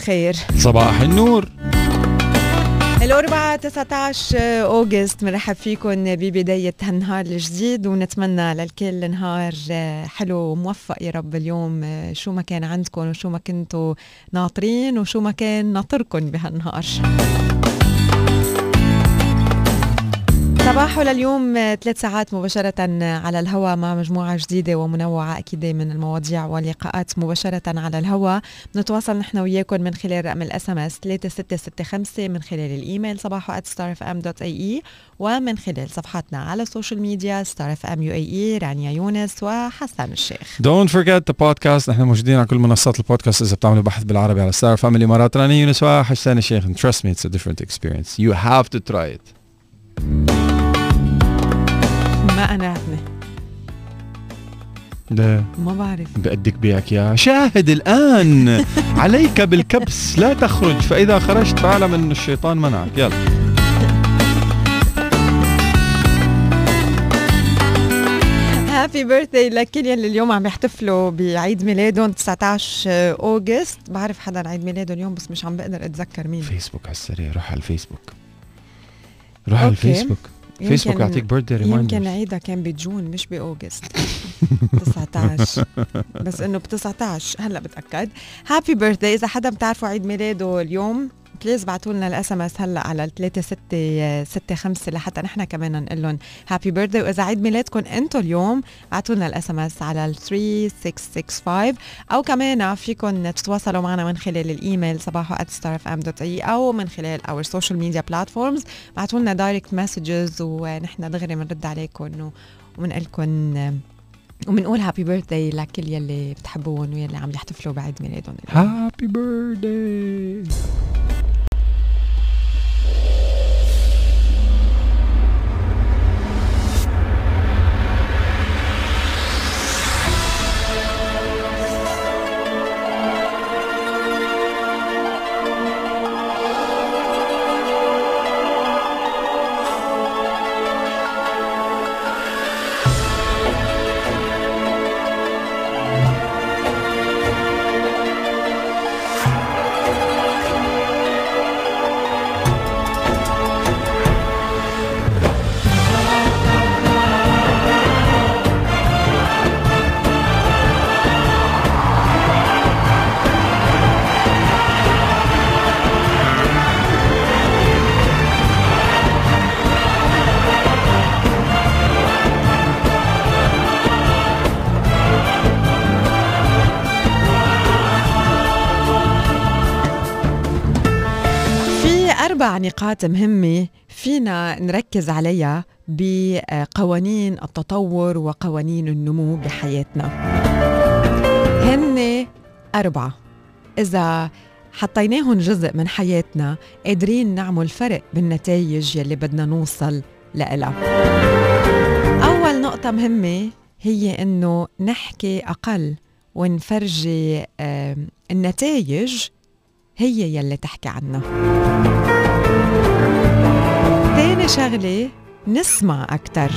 صباح الخير. صباح النور. الأربعاء 19 أوغست بنرحب فيكم ببداية هالنهار الجديد ونتمنى للكل نهار حلو وموفق يا رب اليوم. شو ما كان عندكم وشو ما كنتوا ناطرين وشو ما كان ناطركم بهالنهار. صباحو لليوم ثلاث ساعات مباشرة على الهواء مع مجموعة جديدة ومنوعة أكيد من المواضيع واللقاءات مباشرة على الهواء. نتواصل نحن وياكم من خلال رقم ال SMS 3665 من خلال الإيميل صباحو @starfm.ae ومن خلال صفحاتنا على ال social media ام يو اي رانيا يونس وحسن الشيخ. Don't forget the podcast. نحن موجودين على كل منصات البودكاست. إذا بتعملوا بحث بالعربي على ستار فاميلي مرات رانيا يونس وحسن الشيخ. And trust me it's a different experience. You have to try it. ما عتمة لا. ما بعرف. بدك بيعك يا شاهد الآن. عليك بالكبس لا تخرج فإذا خرجت فاعلم أن الشيطان منعك. يلا. happy birthday لكل يلي اليوم عم يحتفلوا بعيد ميلادهم 19 August. بعرف حدا عيد ميلاده اليوم بس مش عم بقدر أتذكر مين. فيسبوك على السريع روح على الفيسبوك. روح على okay. الفيسبوك. فيسبوك يمكن- يعطيك birthday يمكن reminders عيدها كان ب June مش ب August. 19 بس إنه ب 19 هلأ بتأكد. happy birthday إذا حدا بتعرفوا عيد ميلاده اليوم please بعتوا لنا ال SMS هلا على ال 3665 لحتى نحن كمان نقول لهم happy birthday وإذا عيد ميلادكم أنتم اليوم بعتوا لنا ال SMS على ال 3665 أو كمان فيكم تتواصلوا معنا من خلال الإيميل صباحو @starfm.ae أو من خلال our social media platforms بعتوا لنا direct messages ونحن دغري بنرد عليكم وبنقول لكم وبنقول happy birthday لكل يلي بتحبوهم ويلي عم يحتفلوا بعيد ميلادهم. happy birthday نقاط مهمة فينا نركز عليها بقوانين التطور وقوانين النمو بحياتنا. هن أربعة. إذا حطيناهم جزء من حياتنا قادرين نعمل فرق بالنتائج يلي بدنا نوصل لإلها. أول نقطة مهمة هي إنه نحكي أقل ونفرجي النتائج هي يلي تحكي عنها. تاني شغلة نسمع أكتر.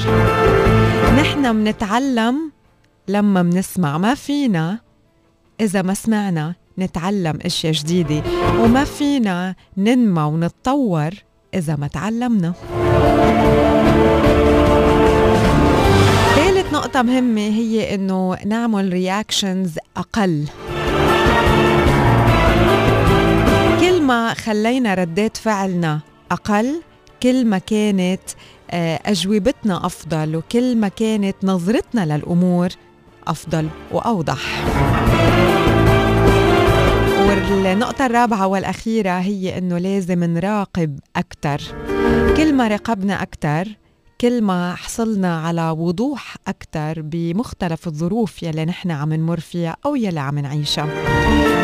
نحن منتعلم لما منسمع. ما فينا إذا ما سمعنا نتعلم أشياء جديدة وما فينا ننمى ونتطور إذا ما تعلمنا. ثالث نقطة مهمة هي إنه نعمل رياكشنز أقل. كل ما خلينا ردات فعلنا أقل كل ما كانت آه، أجوبتنا أفضل وكل ما كانت نظرتنا للأمور أفضل وأوضح. والنقطة الرابعة والأخيرة هي إنه لازم نراقب أكتر. كل ما راقبنا أكتر كل ما حصلنا على وضوح أكتر بمختلف الظروف يلي نحن عم نمر فيها أو يلي عم نعيشها.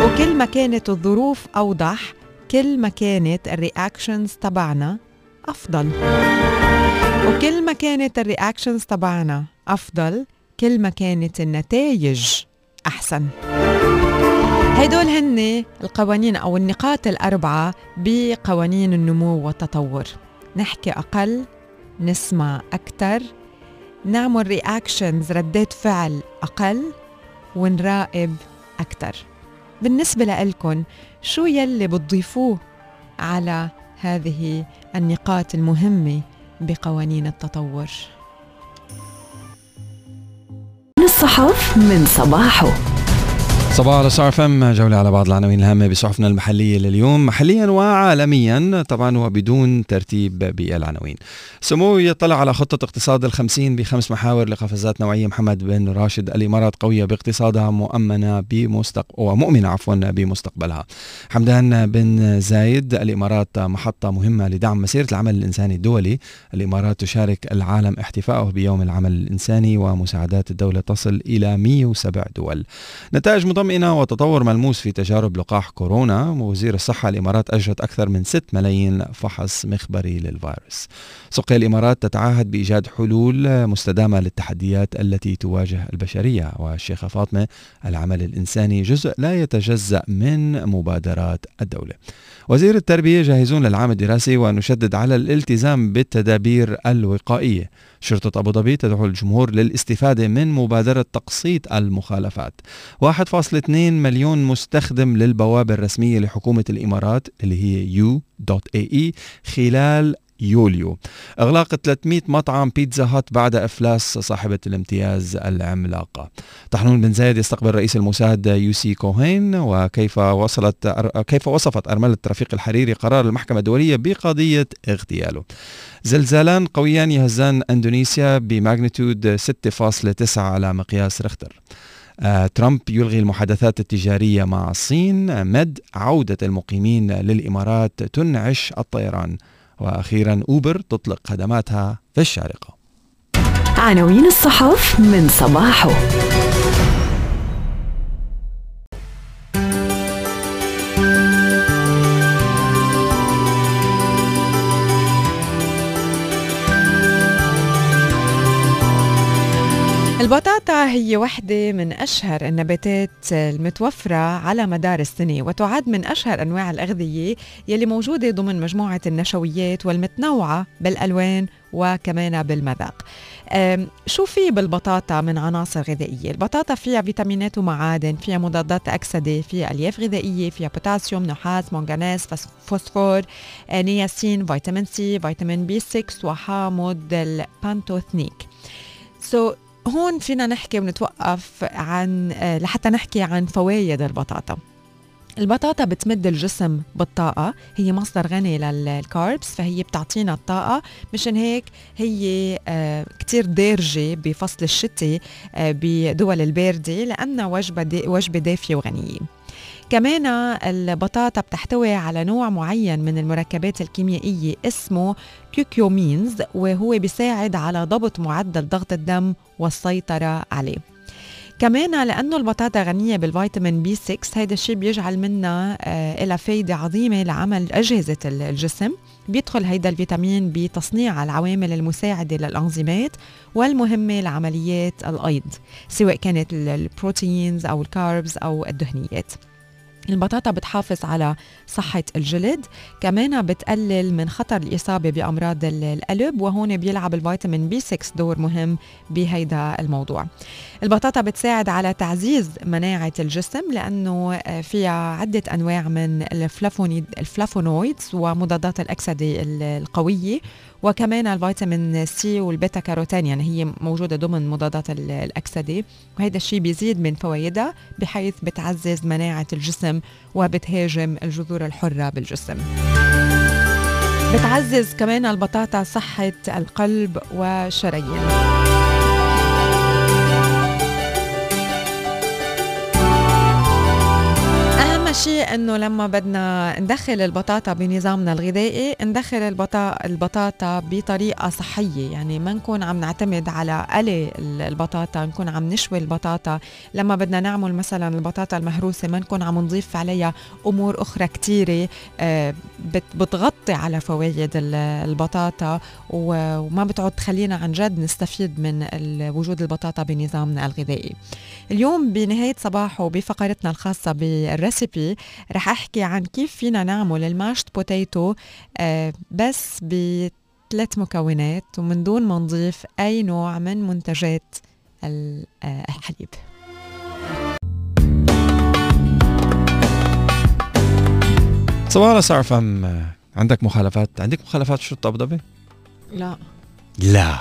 وكل ما كانت الظروف أوضح كل ما كانت ال reactions تبعنا أفضل. وكل ما كانت ال reactions تبعنا أفضل كل ما كانت النتائج أحسن. هدول هن القوانين أو النقاط الأربعة بقوانين النمو والتطور. نحكي أقل نسمع أكتر نعمل reactions ردات فعل أقل ونراقب أكتر. بالنسبة لإلكن شو يلي بتضيفوه على هذه النقاط المهمة بقوانين التطور. الصحف من صباحه. صباح على صار فم جولة على بعض العناوين الهامة بصحفنا المحلية لليوم. محليا وعالميا طبعا وبدون ترتيب بالعناوين. سمو يطلع على خطة اقتصاد الخمسين بخمس محاور لقفزات نوعية محمد بن راشد الإمارات قوية باقتصادها مؤمنة بمستق ومؤمنة عفوا بمستقبلها. حمدان بن زايد الإمارات محطة مهمة لدعم مسيرة العمل الإنساني الدولي. الإمارات تشارك العالم احتفاءه بيوم العمل الإنساني ومساعدات الدولة تصل إلى 107 دول. نتائج مطمئنة وتطور ملموس في تجارب لقاح كورونا. وزير الصحة الإمارات أجرت أكثر من 6 ملايين فحص مخبري للفيروس. سقيا الإمارات تتعهد بإيجاد حلول مستدامة للتحديات التي تواجه البشرية. والشيخة فاطمة العمل الإنساني جزء لا يتجزأ من مبادرات الدولة. وزير التربية جاهزون للعام الدراسي. ونشدد على الالتزام بالتدابير الوقائية. شرطة أبو ظبي تدعو الجمهور للاستفادة من مبادرة تقسيط المخالفات. 1.2 مليون مستخدم للبوابة الرسمية لحكومة الإمارات اللي هي u.ae خلال يوليو. إغلاق 300 مطعم بيتزا هات بعد إفلاس صاحبة الامتياز العملاقة. طحنون بن زايد يستقبل رئيس الموساد يوسي كوهين وكيف وصلت كيف وصفت أرملة رفيق الحريري قرار المحكمة الدولية بقضية اغتياله. زلزالان قويان يهزان إندونيسيا بماغنتود 6.9 على مقياس ريختر. آه، ترامب يلغي المحادثات التجارية مع الصين. مد عودة المقيمين للإمارات تنعش الطيران. وأخيرا أوبر تطلق خدماتها في الشارقة. عناوين الصحف من صباحه. البطاطا هي واحدة من أشهر النباتات المتوفرة على مدار السنة وتعد من أشهر أنواع الأغذية يلي موجودة ضمن مجموعة النشويات والمتنوعة بالألوان وكمان بالمذاق شو في بالبطاطا من عناصر غذائية؟ البطاطا فيها فيتامينات ومعادن فيها مضادات أكسدة فيها ألياف غذائية فيها بوتاسيوم نحاس منغانيز فوسفور آه، نياسين فيتامين C فيتامين B 6 وحامض البانتوثنيك so, هون فينا نحكي ونتوقف عن آه، لحتى نحكي عن فوائد البطاطا. البطاطا بتمد الجسم بالطاقة. هي مصدر غني لل carbs فهي بتعطينا الطاقة. مشان هيك هي آه كتير دارجة بفصل الشتاء آه بدول الباردة لأنها وجبة, وجبة دافية وغنية. كمان البطاطا بتحتوي على نوع معين من المركبات الكيميائية اسمه kukoamines وهو بيساعد على ضبط معدل ضغط الدم والسيطرة عليه. كمان لأنه البطاطا غنية بال vitamin B6 هيدا الشيء بيجعل منها آه لها فايدة عظيمة لعمل أجهزة الجسم. بيدخل هيدا الفيتامين بتصنيع العوامل المساعدة للأنزيمات والمهمة لعمليات الأيض سواء كانت ال proteins أو ال carbs أو الدهنيات. البطاطا بتحافظ على صحة الجلد كمان بتقلل من خطر الإصابة بأمراض القلب وهون بيلعب ال vitamin B6 دور مهم بهيدا الموضوع. البطاطا بتساعد على تعزيز مناعة الجسم لأنه فيها عدة أنواع من ال flavonoids ومضادات الأكسدة القوية. وكمان ال vitamin C وال beta carotene يعني هي موجودة ضمن مضادات الأكسدة. وهذا الشيء بيزيد من فوائدها بحيث بتعزز مناعة الجسم وبتهاجم الجذور الحرة بالجسم. بتعزز كمان البطاطا صحة القلب والشرايين شيء إنه لما بدنا ندخل البطاطا بنظامنا الغذائي ندخل البطاطا بطريقة صحية. يعني ما نكون عم نعتمد على قلي البطاطا نكون عم نشوي البطاطا. لما بدنا نعمل مثلا البطاطا المهروسة ما نكون عم نضيف عليها أمور أخرى كثيره آه، بتغطي على فوائد البطاطا. وما بتعود تخلينا عن جد نستفيد من وجود البطاطا بنظامنا الغذائي. اليوم بنهاية صباح وبفقرتنا الخاصة بالريسيبي رح أحكي عن كيف فينا نعمل الماشت بوتيتو آه، بس بثلاث مكونات ومن دون ما نضيف أي نوع من منتجات آه، الحليب. صباح صار فهم عندك مخالفات عندك مخالفات شرطة أبو ظبي؟ لا. لا.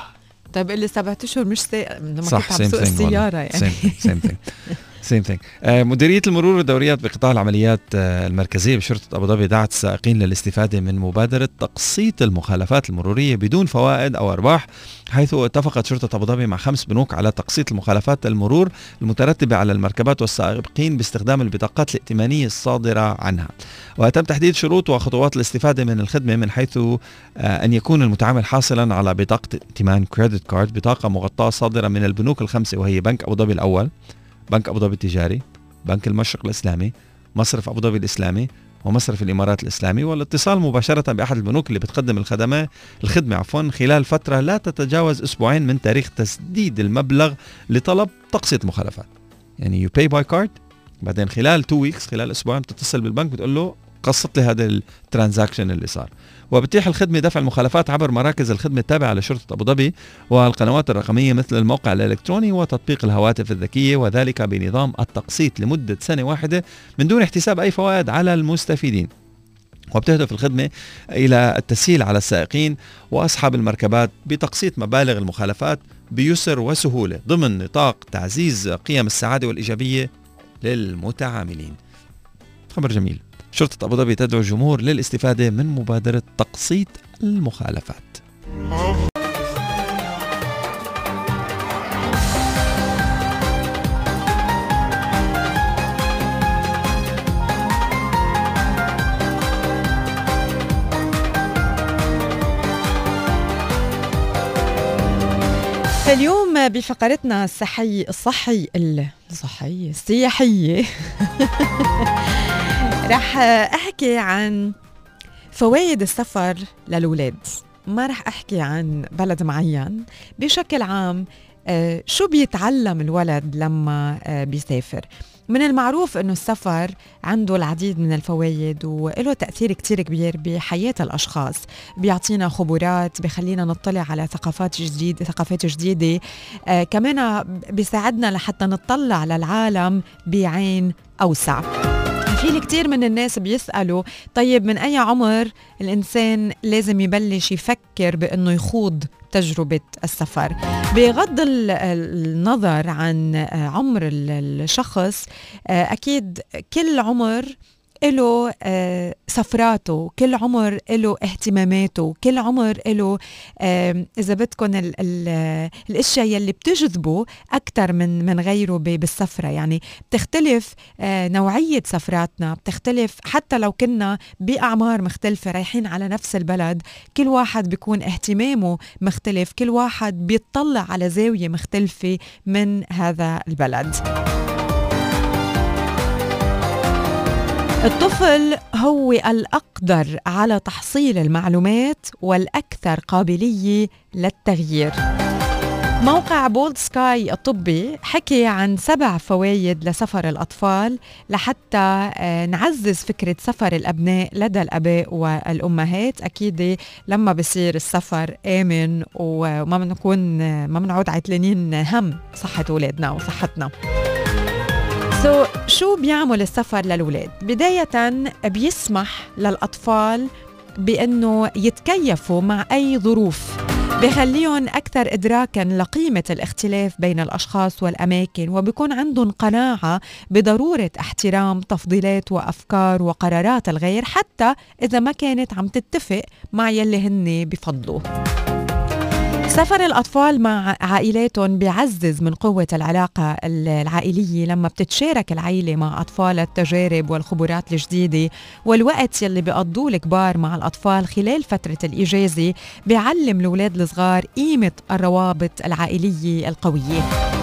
طيب اللي سبعة أشهر مش سايق لما كنت عم سوق السيارة يعني. سيم ثينج سيم ثينج مديرية المرور والدوريات بقطاع العمليات uh, المركزية بشرطة أبو ظبي دعت السائقين للاستفادة من مبادرة تقسيط المخالفات المرورية بدون فوائد أو أرباح حيث اتفقت شرطة أبو ظبي مع خمس بنوك على تقسيط المخالفات المرور المترتبة على المركبات والسائقين باستخدام البطاقات الائتمانية الصادرة عنها. وتم تحديد شروط وخطوات الاستفادة من الخدمة من حيث uh, أن يكون المتعامل حاصلا على بطاقة ائتمان credit card بطاقة مغطاة صادرة من البنوك الخمسة وهي بنك أبو ظبي الأول. بنك أبو ظبي التجاري بنك المشرق الإسلامي مصرف أبو ظبي الإسلامي ومصرف الإمارات الإسلامي والاتصال مباشرة بأحد البنوك اللي بتقدم الخدمة الخدمة عفوا خلال فترة لا تتجاوز أسبوعين من تاريخ تسديد المبلغ لطلب تقسيط مخالفات. يعني you pay by card بعدين خلال two weeks خلال أسبوعين بتتصل بالبنك بتقول له قسط لي هذا الترانزاكشن اللي صار. وبتيح الخدمة دفع المخالفات عبر مراكز الخدمة التابعة لشرطة أبو ظبي والقنوات الرقمية مثل الموقع الإلكتروني وتطبيق الهواتف الذكية وذلك بنظام التقسيط لمدة سنة واحدة من دون احتساب أي فوائد على المستفيدين. وبتهدف الخدمة إلى التسهيل على السائقين وأصحاب المركبات بتقسيط مبالغ المخالفات بيسر وسهولة ضمن نطاق تعزيز قيم السعادة والإيجابية للمتعاملين. خبر جميل. شرطة أبو ظبي تدعو الجمهور للاستفادة من مبادرة تقسيط المخالفات. اليوم بفقرتنا الصحي الصحي الصحية السياحية رح أحكي عن فوائد السفر للولاد. ما رح أحكي عن بلد معين. بشكل عام آه، شو بيتعلم الولد لما آه، بيسافر؟ من المعروف إنه السفر عنده العديد من الفوائد وله تأثير كتير كبير بحياة الأشخاص. بيعطينا خبرات بخلينا نطلع على ثقافات جديده ثقافات جديدة. آه كمان بيساعدنا لحتى نطلع للعالم بعين أوسع. في كتير من الناس بيسألوا طيب من أي عمر الإنسان لازم يبلش يفكر بأنه يخوض تجربة السفر؟ بغض النظر عن عمر الشخص أكيد كل عمر له آه، سفراته كل عمر له اهتماماته كل عمر له إذا بدكم الأشياء يلي بتجذبه أكثر من من غيره بالسفرة. يعني بتختلف آه، نوعية سفراتنا بتختلف حتى لو كنا بأعمار مختلفة رايحين على نفس البلد كل واحد بيكون اهتمامه مختلف كل واحد بيطلع على زاوية مختلفة من هذا البلد. الطفل هو الأقدر على تحصيل المعلومات والأكثر قابلية للتغيير. موقع بولد سكاي الطبي حكي عن سبع فوائد لسفر الأطفال لحتى آه، نعزز فكرة سفر الأبناء لدى الأباء والأمهات. أكيد لما بصير السفر آمن وما بنكون ما بنعود عتلانين هم صحة أولادنا وصحتنا. سو so, شو بيعمل السفر للولاد؟ بداية بيسمح للأطفال بأنه يتكيفوا مع أي ظروف بخليهم أكثر إدراكا لقيمة الاختلاف بين الأشخاص والأماكن وبيكون عندهم قناعة بضرورة احترام تفضيلات وأفكار وقرارات الغير حتى إذا ما كانت عم تتفق مع يلي هن بفضلوه سفر الأطفال مع عائلاتهم بيعزز من قوة العلاقة العائلية لما بتتشارك العائلة مع أطفال التجارب والخبرات الجديدة والوقت يلي بيقضوه الكبار مع الأطفال خلال فترة الإجازة بيعلم الأولاد الصغار قيمة الروابط العائلية القوية.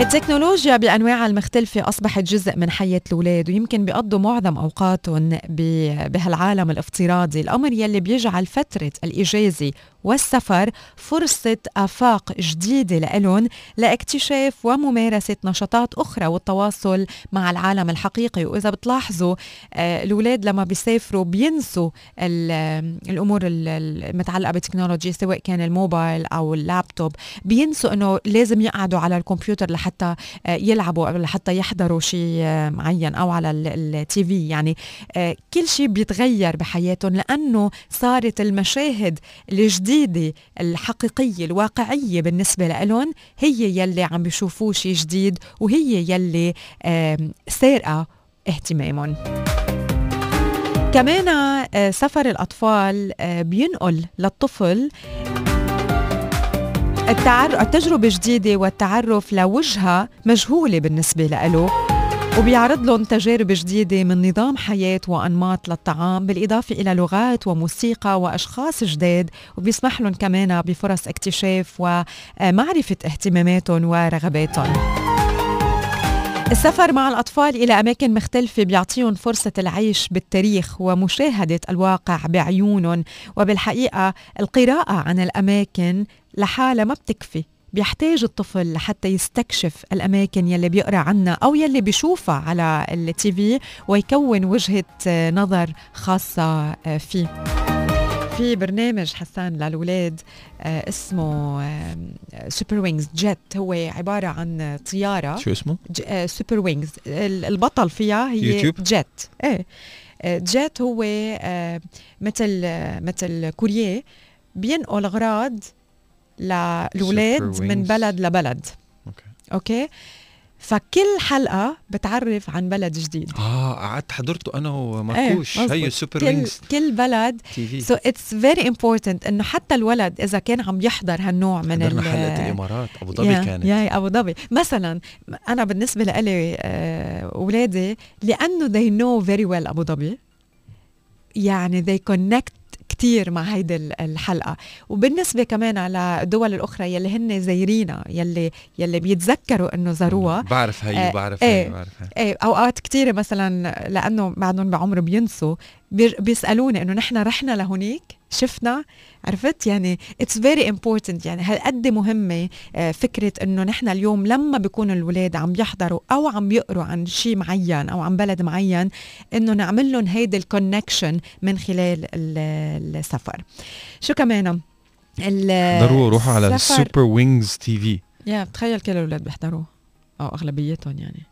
التكنولوجيا بانواعها المختلفة أصبحت جزء من حياة الأولاد ويمكن بيقضوا معظم أوقاتهم بهالعالم الافتراضي. الأمر يلي بيجعل فترة الإجازة والسفر فرصة آفاق جديدة لإلهم لاكتشاف وممارسة نشاطات أخرى والتواصل مع العالم الحقيقي. وإذا بتلاحظوا آه، الأولاد لما بيسافروا بينسوا الأمور المتعلقة بالتكنولوجيا سواء كان الموبايل أو اللابتوب. بينسوا أنه لازم يقعدوا على الكمبيوتر لحتى آه، يلعبوا أو لحتى يحضروا شيء آه، معين أو على التي في. يعني آه، كل شيء بيتغير بحياتهم لأنه صارت المشاهد الجديدة الحقيقية الواقعية بالنسبة لهم هي يلي عم بيشوفوه شيء جديد وهي يلي سارقة اهتمامهم. كمان سفر الأطفال بينقل للطفل التعرف التجربة جديدة والتعرف لوجهة مجهولة بالنسبة له وبيعرض لهم تجارب جديدة من نظام حياة وأنماط للطعام بالإضافة إلى لغات وموسيقى وأشخاص جداد وبيسمح لهم كمان بفرص اكتشاف ومعرفة اهتماماتهم ورغباتهم. السفر مع الأطفال إلى أماكن مختلفة بيعطيهم فرصة العيش بالتاريخ ومشاهدة الواقع بعيونهم وبالحقيقة القراءة عن الأماكن لحالها ما بتكفي. بيحتاج الطفل لحتى يستكشف الأماكن يلي بيقرأ عنها أو يلي بيشوفها على التي في ويكون وجهة نظر خاصة فيه. في برنامج حسان للولاد آه اسمه آه Super Wings Jett هو عبارة عن طيارة. شو اسمه؟ آه Super Wings البطل فيها هي YouTube؟ Jett إيه. Jett هو آه مثل مثل courier بينقل أغراض للولاد من بلد لبلد. okay okay فكل حلقة بتعرف عن بلد جديد. آه قعدت حضرته أنا ومركوش. إيه هي سوبر كل وينجز كل بلد. سو اتس فيري امبورتنت إنه حتى الولد إذا كان عم يحضر هالنوع من حضرنا ال حلقة الإمارات أبو ظبي كانت. يا أبو ظبي. مثلا أنا بالنسبة لإلي آه، اولادي لأنه they know very well أبو ظبي. يعني they connect كتير مع هيدي ال- الحلقة. وبالنسبة كمان على الدول الأخرى يلي هن زايرينها يلي يلي بيتذكروا إنه زاروها. بعرف هي آه، وبعرف إيه. هي بعرف هي. إيه أوقات كثيره مثلا لأنه بعدهم بعمر بينسوا بيسألوني إنه نحن رحنا لهونيك؟ شفنا عرفت؟ يعني it's very important يعني هالقد مهمة آه، فكرة إنه نحن اليوم لما بيكونوا الولاد عم يحضروا أو عم يقروا عن شيء معين أو عن بلد معين إنه نعمل لهم هيدي ال connection من خلال ال- السفر. شو كمان؟ حضروا روحوا على السوبر وينجز تي في يا بتخيل كل الأولاد بيحضروه. أو أغلبيتهم يعني.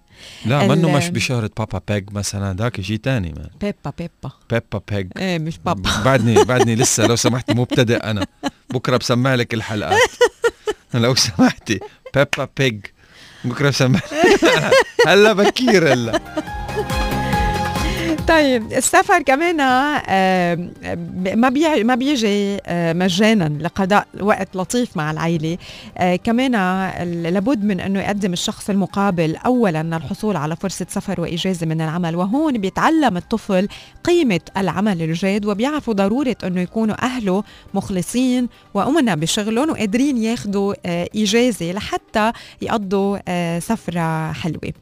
لا منه مش بشهرة بابا بيج مثلا ذاك شيء تاني مان بيبا بيبا بيبا بيج إيه مش بابا بعدني بعدني لسه لو سمحتي مبتدئ أنا. بكرة بسمع لك الحلقات. لو سمحتي بيبا بيج بكرة بسمع هلا بكير هلا. طيب السفر كمان آه، ب- ما بي ما بيجي آه، مجانا لقضاء وقت لطيف مع العائله آه، كمان لابد من أنه يقدم الشخص المقابل اولا للحصول على فرصة سفر وإجازة من العمل. وهون بيتعلم الطفل قيمة العمل الجاد وبيعرفوا ضرورة أنه يكونوا أهله مخلصين وأمنا بشغلهم وقادرين ياخذوا آه، إجازة لحتى يقضوا آه، سفرة حلوة.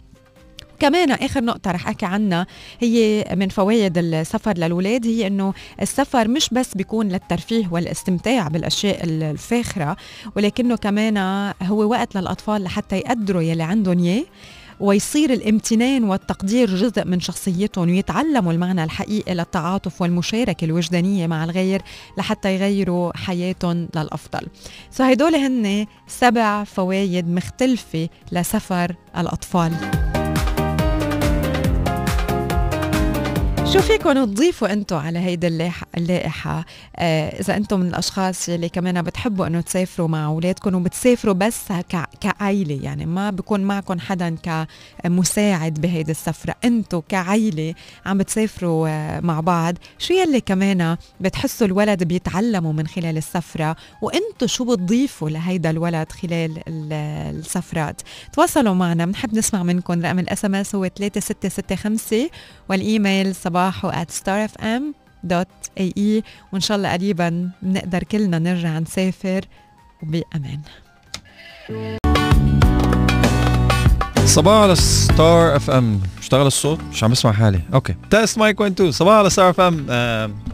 كمان آخر نقطة رح أحكي عنها هي من فوائد السفر للولاد هي إنه السفر مش بس بيكون للترفيه والاستمتاع بالأشياء الفاخرة ولكنه كمان هو وقت للأطفال لحتى يقدروا يلي عندهم إياه ويصير الامتنان والتقدير جزء من شخصيتهم ويتعلموا المعنى الحقيقي للتعاطف والمشاركة الوجدانية مع الغير لحتى يغيروا حياتهم للأفضل. سو هن سبع فوائد مختلفة لسفر الأطفال. شو فيكم تضيفوا أنتم على هيدي اللائحة, اللائحة آه إذا أنتم من الأشخاص اللي كمان بتحبوا انه تسافروا مع أولادكم وبتسافروا بس. كعائلة يعني ما بكون معكم حدا كمساعد بهيدي السفرة أنتم كعائلة عم بتسافروا آه مع بعض شو يلي كمان بتحسوا الولد بيتعلموا من خلال السفرة وأنتم شو بتضيفوا لهيدا الولد خلال ال- السفرات تواصلوا معنا بنحب نسمع منكم رقم ال SMS هو 3665 والإيميل صباحو at starfm.ae وإن شاء الله قريبا بنقدر كلنا نرجع نسافر وبأمان. صباح على Star FM اشتغل الصوت؟ مش عم بسمع حالي. okay. Test mic 1 2 صباح على Star FM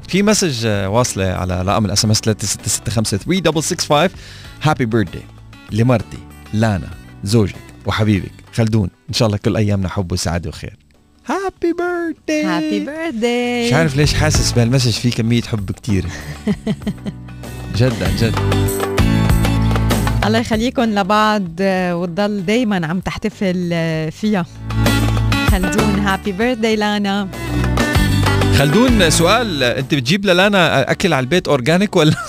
في message آه واصلة على رقم ال SMS 3665 3665 happy birthday لمرتي لانا زوجك وحبيبك خلدون. إن شاء الله كل أيامنا حب وسعادة وخير. happy birthday happy birthday مش عارف ليش حاسس بهال message فيه كمية حب كتير. جد عن جد. الله يخليكم لبعض آه، وتضل دايما عم تحتفل آه، فيها. خلدون happy birthday لانا. خلدون سؤال انت بتجيب للانا أكل على البيت organic ولا؟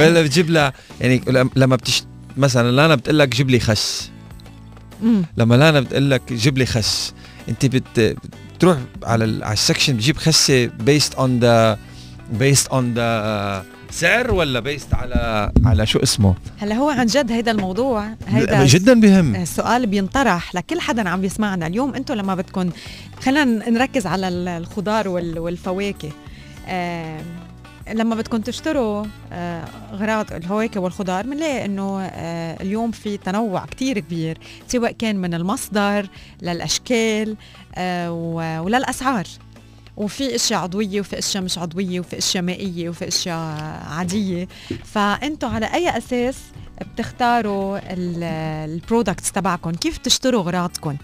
ولا بتجيب لها يعني لما بتش مثلا لانا بتقول لك جيب لي خس. مم. لما لانا بتقول لك جيب لي خس. أنت بت بتروح على على السكشن بتجيب خسة based on the based on the سعر ولا based على على شو اسمه؟ هلا هو عن جد هيدا الموضوع هيدا جدا مهم. السؤال بينطرح لكل حدا عم بيسمعنا. اليوم أنتم لما بدكم خلينا نركز على ال- الخضار وال- والفواكه. آه لما بدكم تشتروا آه اغراض الفواكه والخضار بنلاقي إنه آه اليوم في تنوع كتير كبير سواء كان من المصدر للأشكال آه وللأسعار. وفي أشياء عضوية وفي أشياء مش عضوية وفي أشياء مائية وفي أشياء عادية. فانتم على أي أساس بتختاروا البرودكتس تبعكم كيف بتشتروا اغراضكم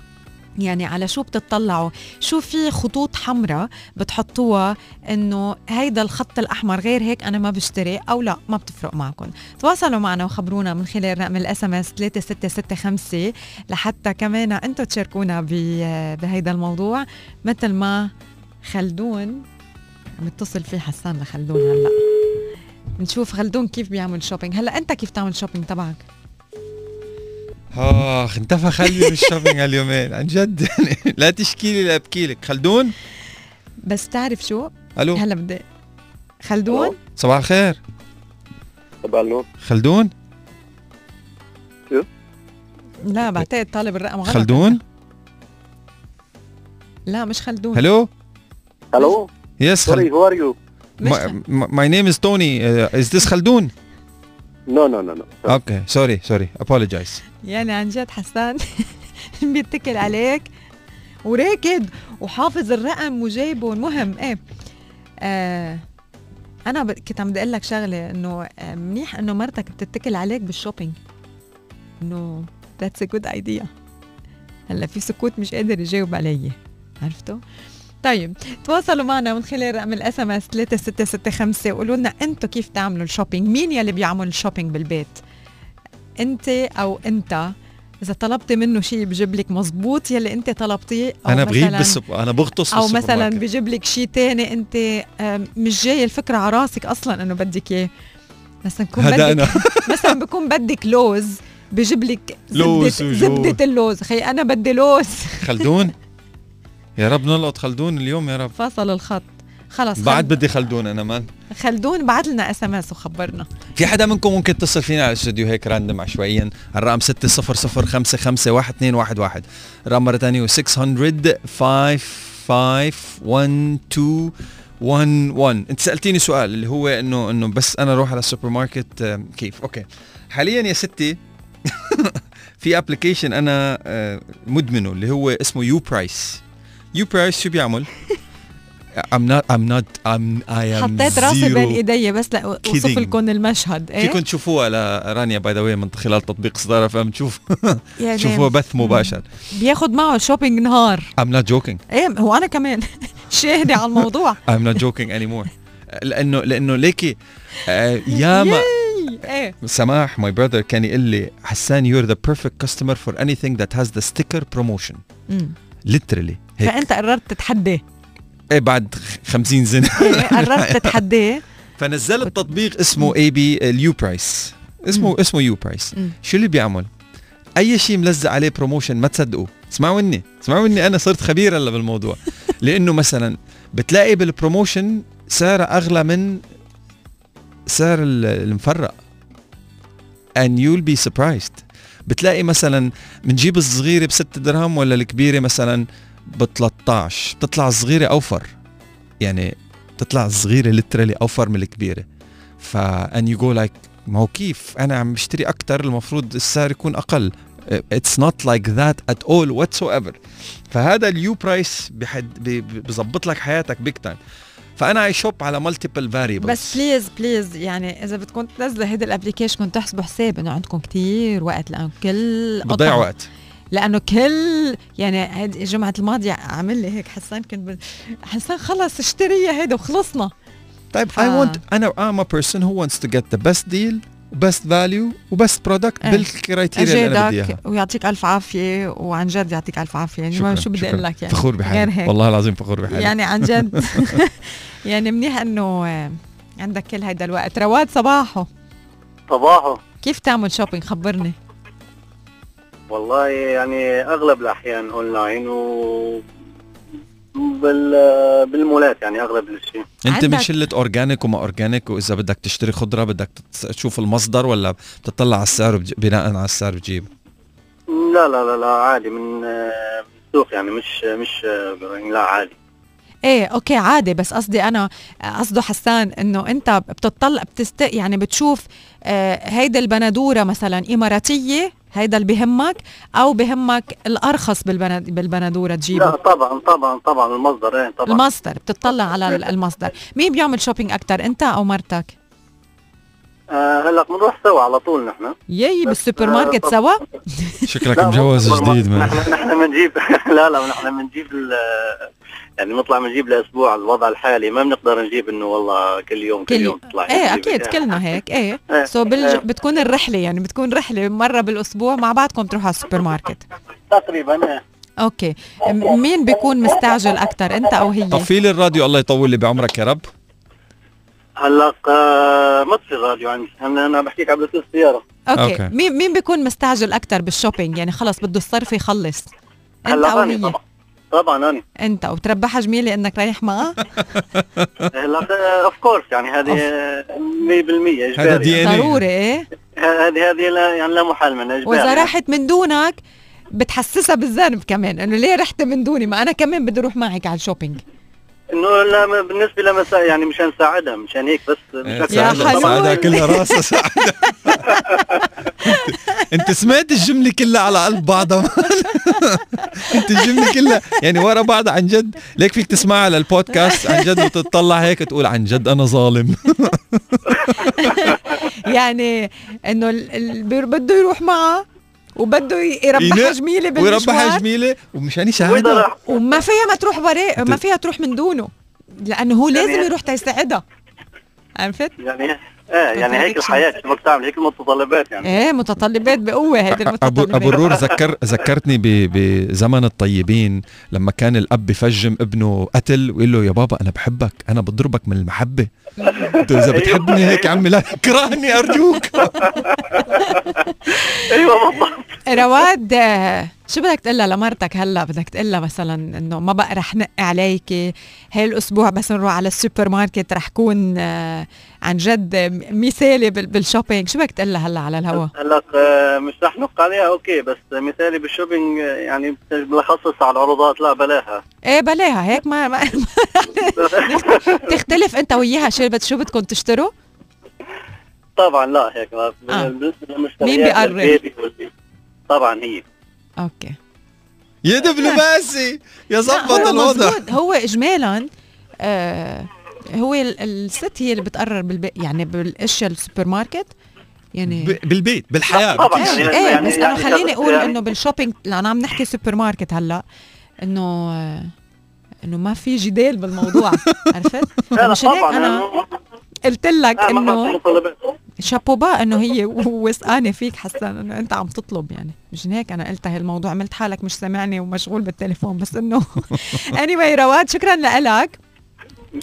يعني على شو بتطلعوا؟ شو في خطوط حمراء بتحطوها إنه هيدا الخط الأحمر غير هيك أنا ما بشتري أو لا ما بتفرق معكم تواصلوا معنا وخبرونا من خلال رقم ال SMS 3665 لحتى كمان أنتم تشاركونا بهيدا الموضوع. مثل ما خلدون عم يتصل فيه حسان لخلدون هلأ. نشوف خلدون كيف بيعمل shopping هلأ أنت كيف تعمل shopping تبعك؟ آخ انتفخ قلبي من ال shopping هاليومين عن جد. لا تشكي لي لا ابكي لك. خلدون؟ بس تعرف شو؟ ألو؟ هلا بدي. خلدون؟ ألو. صباح الخير. صباح النور. خلدون؟ لا بعتقد طالب الرقم غلط. خلدون؟ لا مش خلدون. Hello؟ ألو yes sorry who are you my name is توني is this خلدون? no no no no okay sorry sorry apologies يعني عن جد حسان بيتكل عليك. وراكد. وحافظ الرقم وجايبه المهم. إيه. آه أنا ب... كنت عم بدي أقول لك شغلة إنه آه، منيح إنه مرتك بتتكل عليك بال shopping. إنه that's a good idea هلا في سكوت مش قادر يجاوب علي. عرفتوا؟ طيب تواصلوا معنا من خلال رقم ال SMS 3665 وقولوا لنا أنتم كيف تعملوا ال shopping؟ مين يلي بيعمل ال shopping بالبيت؟ انت أو انت؟ إذا طلبتي منه شيء بجيب لك مزبوط يلي انت طلبتيه أو أنا بغيب بالسوبر أنا بغطس أو مثلا. بجيب لك شيء تاني انت مش جاي الفكرة على راسك أصلا إنه بدك إياه. مثلا بكون بدك أنا. مثلا بكون بدك لوز بجيب لك وجو. زبدة اللوز. خي أنا بدي لوز. خلدون. يا رب نلقط خلدون اليوم يا رب. فصل الخط. خلص بعد بدي خلدون أنا مان خلدون بعت لنا SMS وخبرنا. في حدا منكم ممكن يتصل فينا على الاستوديو هيك random عشوائيا؟ الرقم 600551111 الرقم مرة ثانية 600 551211 أنت سألتيني سؤال اللي هو إنه إنه بس أنا أروح على السوبر ماركت آم، كيف؟ okay. حاليا يا ستي في application أنا آه، مدمنة اللي هو اسمه يو price يو price شو بيعمل؟ I'm not I'm not I'm I am حطيت راسي بين إيدي بس لاوصف kidding. لكم المشهد إيه؟ فيكم تشوفوها لرانيا by the way من خلال تطبيق صدارة فم تشوف يعني تشوفوها بث مباشر. بياخد معه shopping نهار. I'm not joking. إيه هو أنا كمان. شاهدة على الموضوع. I'm not joking anymore. لأنه لأنه ليكي آه، ياما إيه. سماح my brother كان يقول لي حسان you're the perfect customer for anything that has the sticker promotion. مم. literally. هيك. فأنت قررت تتحداه. إيه بعد خ- 50 سنة. إيه، قررت تتحداه. فنزلت تطبيق اسمه اي بي اليو price اسمه مم. اسمه يو price. شو اللي بيعمل؟ أي شيء ملزق عليه promotion ما تصدقوه. اسمعوا مني اسمعوا مني أنا صرت خبير هلا بالموضوع. لأنه مثلا بتلاقي بال promotion سعره أغلى من سعر ال- المفرق. And you'll be surprised. بتلاقي مثلا بنجيب الصغيرة بست درهم ولا الكبيرة مثلا ب 13 بتطلع الصغيره أوفر. يعني بتطلع الصغيره literally أوفر من الكبيرة. ف and you go like ما هو كيف؟ أنا عم بشتري أكثر المفروض السعر يكون أقل. it's not like that at all whatsoever فهذا اليو price بحد بظبط لك حياتك big time فأنا I shop على multiple variables بس please please يعني إذا بدكم تنزلوا هيدا ال application كنتوا تحسبوا حساب إنه عندكم كتير وقت لأنه كل بتضيع وقت. لأنه كل يعني هيدي الجمعه الماضية عمل لي هيك حسان كنت بال... حسان خلص اشتريها هيدا وخلصنا. طيب ف- I want أنا I'm a person who wants to get the best deal و best value و best product. بال criteria اللي أنا بدي إياها. ويعطيك ألف عافية وعن جد يعطيك ألف عافية. يعني ما شكراً، شو بدي. أقول لك يعني. فخور غير بحالي هيك. والله العظيم فخور بحالي. يعني عن جد. يعني منيح إنه عندك كل هيدا الوقت. رواد صباحو. صباحو. كيف تعمل shopping خبرني. والله يعني أغلب الأحيان اونلاين و بال بالمولات يعني أغلب الشيء. أنت من شله organic وما organic وإذا بدك تشتري خضرة بدك تشوف المصدر ولا بتطلع على السعر بناء على السعر بتجيب؟ لا لا لا لا عادي من السوق يعني مش مش لا عادي. إيه okay عادي بس قصدي أنا قصده حسان إنه أنت بتطلع بتست يعني بتشوف آه هيدا البندورة مثلا إماراتية هيدا اللي بهمك أو بهمك الأرخص بالبند بالبندورة لا تجيبه طبعا طبعا طبعا المصدر إيه طبعا. المصدر بتطلع على ال- المصدر. مين بيعمل shopping أكتر أنت أو مرتك؟ آه هلأ بنروح سوا على طول نحن. يي بالسوبر آه، ماركت طب- سوا شكلك لا، مجوز جديد نحن نحن بنجيب لا لا نحن بنجيب ال- يعني نطلع بنجيب لأسبوع الوضع الحالي ما بنقدر نجيب إنه والله كل يوم كل, كل يوم تطلع إيه. أكيد كلنا هيك إيه. إيه، سو بالج... إيه. بتكون الرحلة يعني بتكون رحلة مرة بالأسبوع مع بعضكم تروحوا على السوبر ماركت تقريبا إيه. okay. مين بيكون مستعجل أكتر أنت أو هي؟ طفي لي الراديو الله يطول لي بعمرك يا رب. هلأ آه، ما في راديو عندي. أنا بحكيك على بلوتوث السيارة. okay, okay. مين مين بيكون مستعجل أكتر بال shopping؟ يعني خلص بده الصرف يخلص. أنت أو هي؟ طبعا. طبعا أنا أنت وتربحها جميله انك رايح معها هلا of course يعني هذه آه، 100% هذا دي يعني. إن إيه. ضروري إيه هذه هذه لا يعني لا محال منها إجباري وإذا يعني. راحت من دونك بتحسسها بالذنب كمان إنه ليه رحت من دوني ما أنا كمان بدي أروح معك على ال shopping إنه لا بالنسبة لها مسا يعني مشان ساعدها مشان هيك بس مش إيه، أكثر. يا سعادة- حلو. سعادة كلها راسها سعادة أنت سمعت الجملة كلها على قلب بعضها؟ أنت الجملة كلها. يعني ورا بعض عن جد. ليك فيك تسمعها للبودكاست عن جد وتطلع هيك تقول عن جد أنا ظالم. يعني إنه بده يروح معها وبده يربحها جميله ويربحها بالمشوار جميلة ومشان وإذا يساعدها وما فيها ما تروح بري ما فيها تروح من دونه لأنه هو لازم يعني- يروح تيساعدها عرفت؟ يعني إيه يعني هيك. الحياة شو بدك تعمل هيك المتطلبات يعني. إيه متطلبات بقوة هيدي أبو, أبو المتطلبات. الرور ذكر ذكرتني ب- بزمن الطيبين لما كان الأب بفجم ابنه قتل ويقول له يا بابا أنا بحبك أنا بضربك من المحبة. له إذا بتحبني هيك يا عمي لا تكرهني أرجوك. أيوه بالضبط. رواد شو بدك تقلها لمرتك هلا؟ بدك تقلها مثلا إنه ما بقى رح نق عليكي هاي الأسبوع بس نروح على السوبر ماركت رح كون آه، عن جد مثالي بال- بال shopping. شو بدك تقلها هلا على الهوا؟ هلا آه، مش رح نق عليها okay بس مثالي بال shopping آه، يعني بلخصص على العروضات لا بلاها. إيه بلاها. هيك ما, ما تختلف أنت وياها شو شو بدكم تشتروا؟ طبعا لا هيك ما آه. بالنسبة للمشتريات مين بيقرر؟ والبي- طبعا هي. okay يا دبلوماسي يا زبط هو الوضع. هو اجمالا آه هو ال- الست هي اللي بتقرر بالبي يعني بالأشياء السوبر ماركت يعني بالبيت بالحياة طبعاً. إيه, يعني- إيه يعني- بس أنا يعني خليني أقول يعني- إنه بال shopping لأن عم نحكي سوبر ماركت هلأ إنه آه، إنه ما في جدال بالموضوع عرفت؟ لا لا مشان هيك طبعا أنا يعني قلت لك إنه شابوبا إنه هي وثقانه فيك حسن إنه أنت عم تطلب يعني. مشان هيك؟ أنا قلت هالموضوع عملت حالك مش سامعني ومشغول بالتليفون بس إنه اني anyway رواد شكرا لك.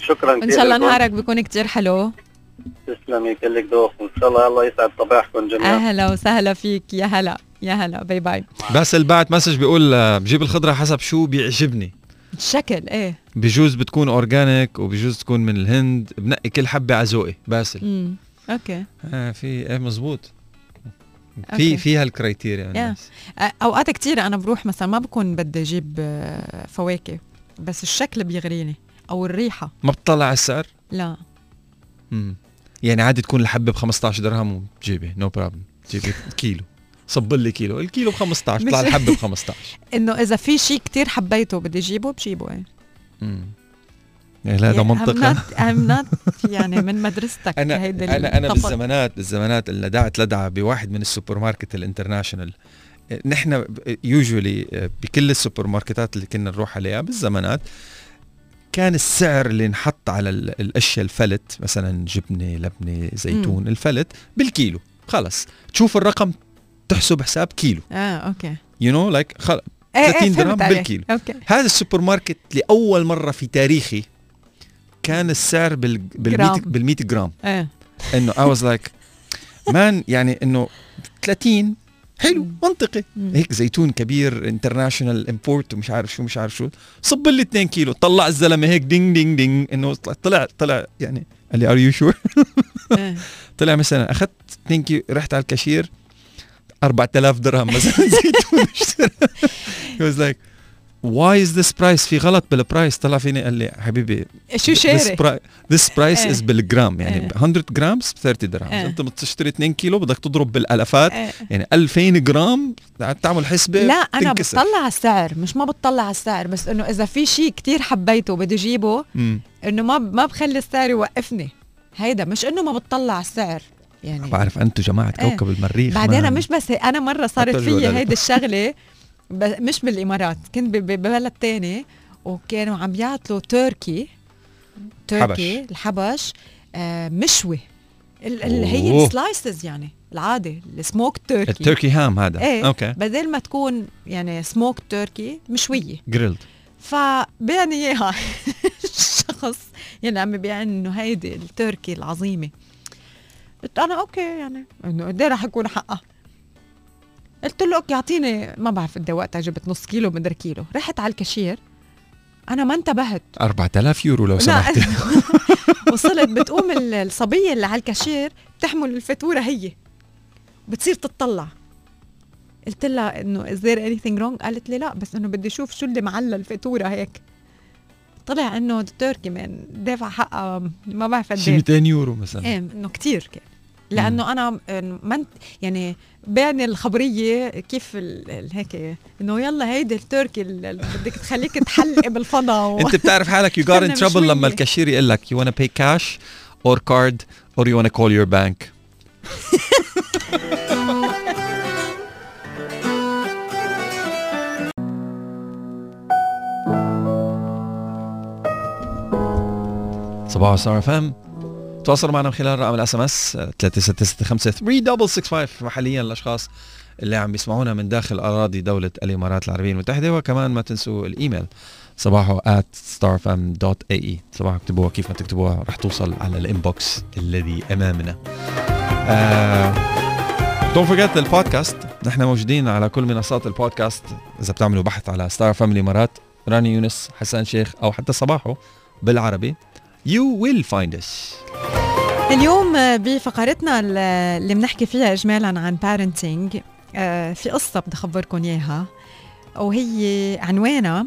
شكرا إن شاء الله نهارك بيكون كتير حلو. تسلمي كلك ذوق وان شاء الله الله يسعد صباحكم جميعا. أهلا وسهلا فيك. يا هلا يا هلا. bye bye باسل بعت message بيقول آه، بجيب الخضرة حسب شو بيعجبني. الشكل إيه. بجوز بتكون organic وبجوز تكون من الهند بنقي كل حبة على ذوقي باسل. امم okay. آه في إيه مزبوط. في فيها ال criteria الناس. أ- أوقات كتير أنا بروح مثلا ما بكون بدي أجيب آه، فواكه بس الشكل بيغريني أو الريحة. ما بتطلع على السعر؟ لا. مم. يعني عادي تكون الحبة ب 15 درهم وتجيبي no problem تجيبي كيلو. صب لي كيلو. الكيلو ب 15 طلع الحبة ب 15 إنه إذا في شيء كتير حبيته بدي اجيبه بجيبه إيه. يعني لا ده يعني منطق I'm not, يعني من مدرستك. أنا أنا أنا بالزمانات بالزمانات اللي دعت لدعه بواحد من السوبر ماركت ال international. نحن يوجولي بكل السوبر ماركتات اللي كنا نروح عليها بالزمانات كان السعر اللي انحط على ال- الأشياء الفلت مثلا جبنة لبنة زيتون الفلت بالكيلو خلص. تشوف الرقم تحسب حساب كيلو. آه okay. you know like 30 إيه، درهم. بالكيلو. okay. هذا السوبر ماركت لأول مرة في تاريخي كان السعر بال بال جرام. بال 100 جرام. إيه. إنه I was like man يعني إنه 30 حلو منطقي. هيك زيتون كبير international import ومش عارف شو مش عارف شو. صب لي 2 كيلو. طلع الزلمة هيك ding ding ding. إنه طلع طلع يعني قال لي are you sure. طلع مثلا أخذت 2 كيلو رحت على الكاشير. 4000 درهم مثلا زيتون he was like why is this price في غلط بال price طلع فيني قال لي حبيبي شو شاري؟ this price إيه. is بالجرام يعني إيه. 100 grams ب 30 درهم إيه. أنت بتشتري 2 كيلو بدك تضرب بالالافات إيه. يعني 2000 جرام تعمل حسبة لا أنا تنكسر. بطلع على السعر مش ما بطلع على السعر بس إنه إذا في شيء كتير حبيته بدي اجيبه. إنه ما ما بخلي السعر يوقفني هيدا مش إنه ما بطلع على السعر يعني بعرف أنتم جماعة إيه. كوكب المريخ بعدين. مش بس أنا مرة صارت التجربة في ذلك. هيدي الشغلة مش بالإمارات كنت ببلد تاني وكانوا عم يعطلوا turkey turkey الحبش آه مشوي ال- ال- هي. ال slices يعني العادي ال smoked turkey ال turkey ham هذا إيه okay بدل ما تكون يعني smoked turkey مشوية grilled فبيعني اياها الشخص يعني عم بيعني انه هيدي التركي العظيمة قلت أنا okay يعني. إنه قد إيه رح يكون حقها قلت له okay أعطيني ما بعرف قد إيه وقتها جبت نص كيلو مدري كيلو. رحت على الكاشير أنا ما انتبهت. 4000 يورو لو لا. سمحت. وصلت بتقوم ال- الصبية اللي على الكاشير بتحمل الفاتورة هي. بتصير تطلع. قلت لها إنه is there anything wrong قالت لي لا بس إنه بدي أشوف شو اللي معلى الفاتورة هيك. طلع إنه التركي من دافع حقها ما بعرف قد شي إيه. 200 يورو مثلا. إيه إنه كثير كان. لأنه أنا من يعني بعني الخبرية كيف هيك إنه يلا هيدي التركي اللي بدك تخليك تحلقي بالفضا و... أنت بتعرف حالك in أنا trouble مشوية. لما الكاشير يقول لك you wanna pay cash or card or you wanna call your bank. صباح ستار اف ام تواصلوا معنا من خلال رقم ال SMS 3665 3665 محليا للاشخاص اللي عم بيسمعونا من داخل أراضي دولة الإمارات العربية المتحدة. وكمان ما تنسوا الإيميل صباحو at starfm.ae صباحو اكتبوها كيف ما تكتبوها رح توصل على ال inbox الذي أمامنا. don't forget البودكاست. نحن موجودين على كل منصات البودكاست. إذا بتعملوا بحث على ستار فام الامارات راني يونس حسان شيخ أو حتى صباحو بالعربي. You will find us. اليوم بفقرتنا اللي بنحكي فيها اجمالا عن بارنتينج في قصة بدي اخبركم إياها وهي عنوانها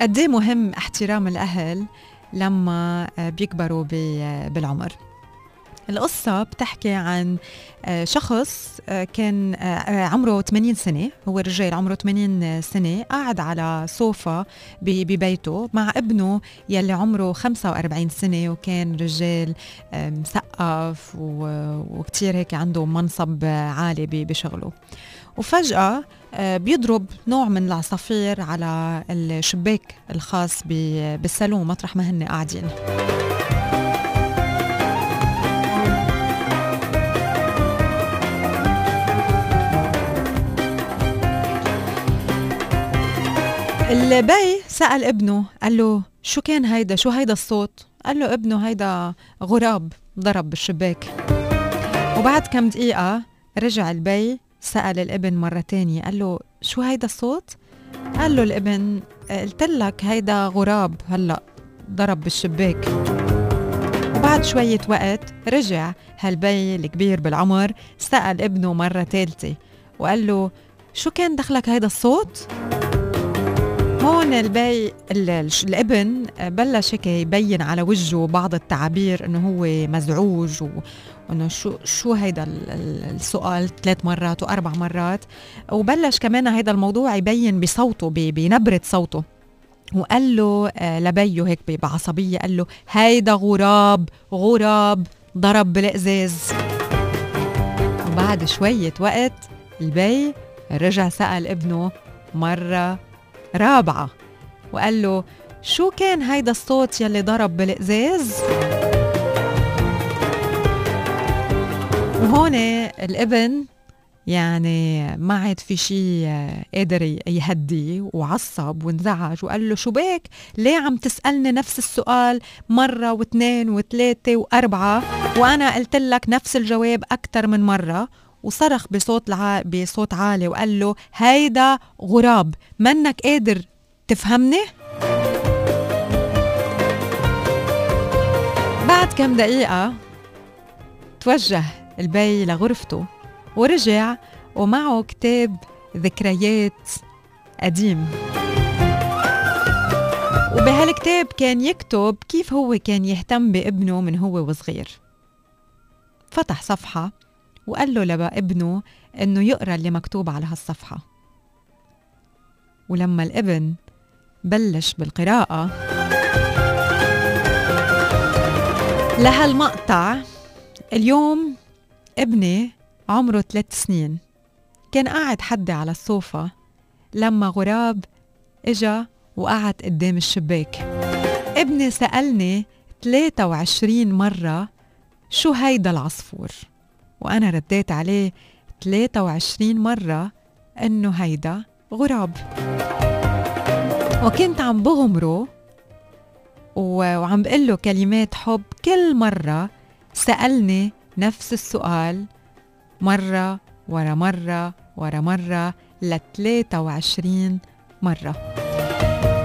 قد إيه مهم احترام الأهل لما آه، بيكبروا بالعمر. القصة بتحكي عن آه، شخص آه، كان آه، عمره 80 سنة هو رجال عمره 80 سنة قاعد على صوفا ب- ببيته مع ابنه يلي عمره 45 سنة وكان رجال مثقف وكتير هيك عنده منصب عالي بشغله. وفجأة بيضرب نوع من العصافير على الشباك الخاص بالصالون مطرح ما هن قاعدين. البي سأل ابنه قال له شو كان هيدا؟ شو هيدا الصوت؟ قال له ابنه هيدا غراب ضرب بالشباك. وبعد كم دقيقة رجع البي سأل الابن مرة تانية قال له شو هيدا الصوت؟ قال له الابن قلت لك هيدا غراب هلأ ضرب بالشباك. وبعد شوية وقت رجع هالبي الكبير بالعمر سأل ابنه مرة تالتة وقال له شو كان دخلك هيدا الصوت؟ هون البي ال- ال- الابن بلش هيك يبين على وجهه بعض التعابير إنه هو مزعوج و- وإنه شو شو هيدا ال- ال- السؤال ثلاث مرات وأربع مرات. وبلش كمان هيدا الموضوع يبين بصوته بنبرة صوته. وقال له آه، لبيه هيك بعصبية قال له هيدا غراب غراب ضرب بالقزاز وبعد شوية وقت البي رجع سأل ابنه مرة رابعة. وقال له شو كان هيدا الصوت يلي ضرب بالقزاز؟ وهون الابن يعني ما عاد في شيء قادر يهدي وعصب وانزعج وقال له شو بك ليه عم تسألني نفس السؤال مرة واثنين وثلاثة وأربعة؟ وأنا قلت لك نفس الجواب أكثر من مرة. وصرخ بصوت الع... بصوت عالي وقال له هيدا غراب منك قادر تفهمني؟ بعد كم دقيقة توجه البي لغرفته ورجع ومعه كتاب ذكريات قديم. وبهالكتاب كان يكتب كيف هو كان يهتم بابنه من هو وصغير. فتح صفحة وقال له لابنه إنه يقرأ اللي مكتوب على هالصفحة. ولما الابن بلش بالقراءة لهالمقطع اليوم ابني عمره ثلاث سنين. كان قاعد حدي على الصوفة لما غراب إجا وقعد قدام الشباك. ابني سألني 23 مرة شو هيدا العصفور؟ وأنا رديت عليه 23 مرة إنه هيدا غراب. وكنت عم بغمره وعم بقول له كلمات حب. كل مرة سألني نفس السؤال مرة ورا مرة ورا مرة ل 23 مرة.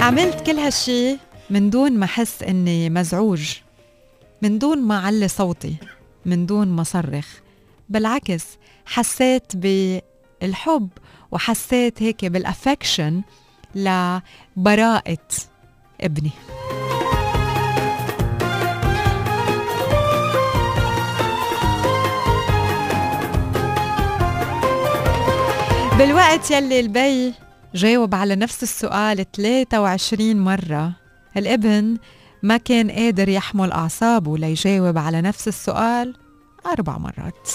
عملت كل هالشي من دون ما أحس إني مزعوج من دون ما علي صوتي من دون ما صرخ. بالعكس حسيت بالحب وحسيت هيك بالافكشن لبراءة ابني. بالوقت يلي البي جاوب على نفس السؤال 23 مرة الابن ما كان قادر يحمل أعصابه ليجاوب على نفس السؤال أربع مرات.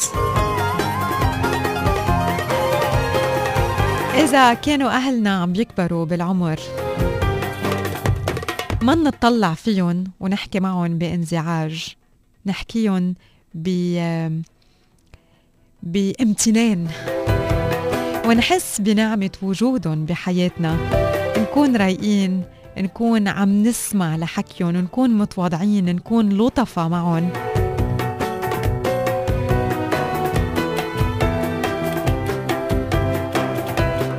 إذا كانوا أهلنا عم بيكبروا بالعمر ما نطلع فيهم ونحكي معهم بانزعاج؟ نحكيهم ب بامتنان. ونحس بنعمة وجودهم بحياتنا. نكون رايقين نكون عم نسمع لحكيهم نكون متواضعين نكون لطفة معهم.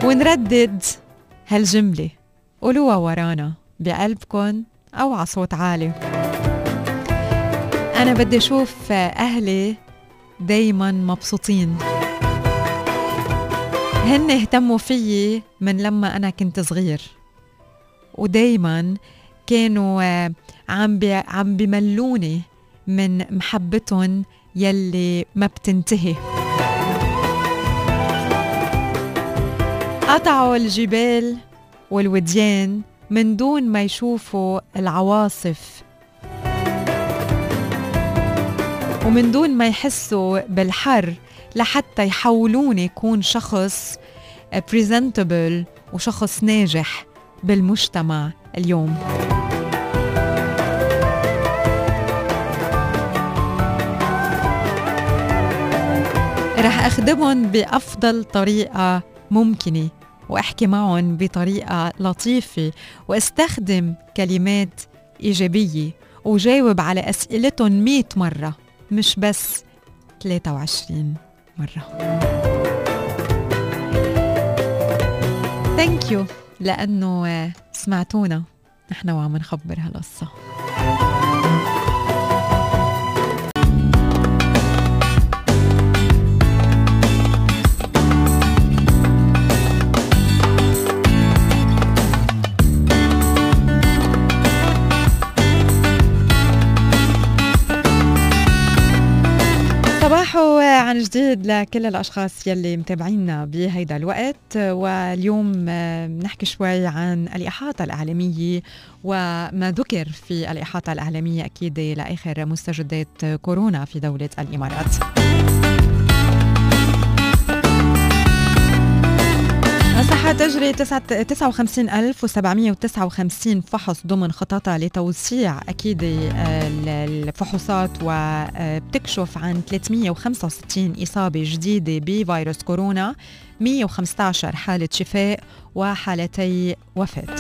ونردد. هالجملة قولوها ورانا بقلبكن أو على صوت عالي. أنا بدي أشوف أهلي دايما مبسوطين. هن اهتموا فيي من لما أنا كنت صغير. ودايما كانوا عم بي عم بملوني من محبتهم يلي ما بتنتهي. قطعوا الجبال والوديان من دون ما يشوفوا العواصف. ومن دون ما يحسوا بالحر لحتى يحولوني يكون شخص بريزنتبل وشخص ناجح بالمجتمع اليوم. رح أخدمهم بأفضل طريقة ممكنة. وأحكي معهم بطريقة لطيفة وأستخدم كلمات إيجابية وجاوب على أسئلتهم 100 مرة مش بس 23 مرة. ثانك يو لأنه سمعتونا. نحن وعم نخبر هالقصة. عن جديد لكل الأشخاص يلي متابعينا بهيدا الوقت واليوم نحكي شوي عن الإحاطة الاعلاميه وما ذكر في الإحاطة الاعلاميه أكيد لآخر مستجدات كورونا في دولة الإمارات. الصحة تجري 59759 فحص ضمن خططها لتوسيع أكيد آه، الفحوصات وبتكشف عن 365 إصابة جديدة بفيروس كورونا 115 حالة شفاء وحالتي وفاة.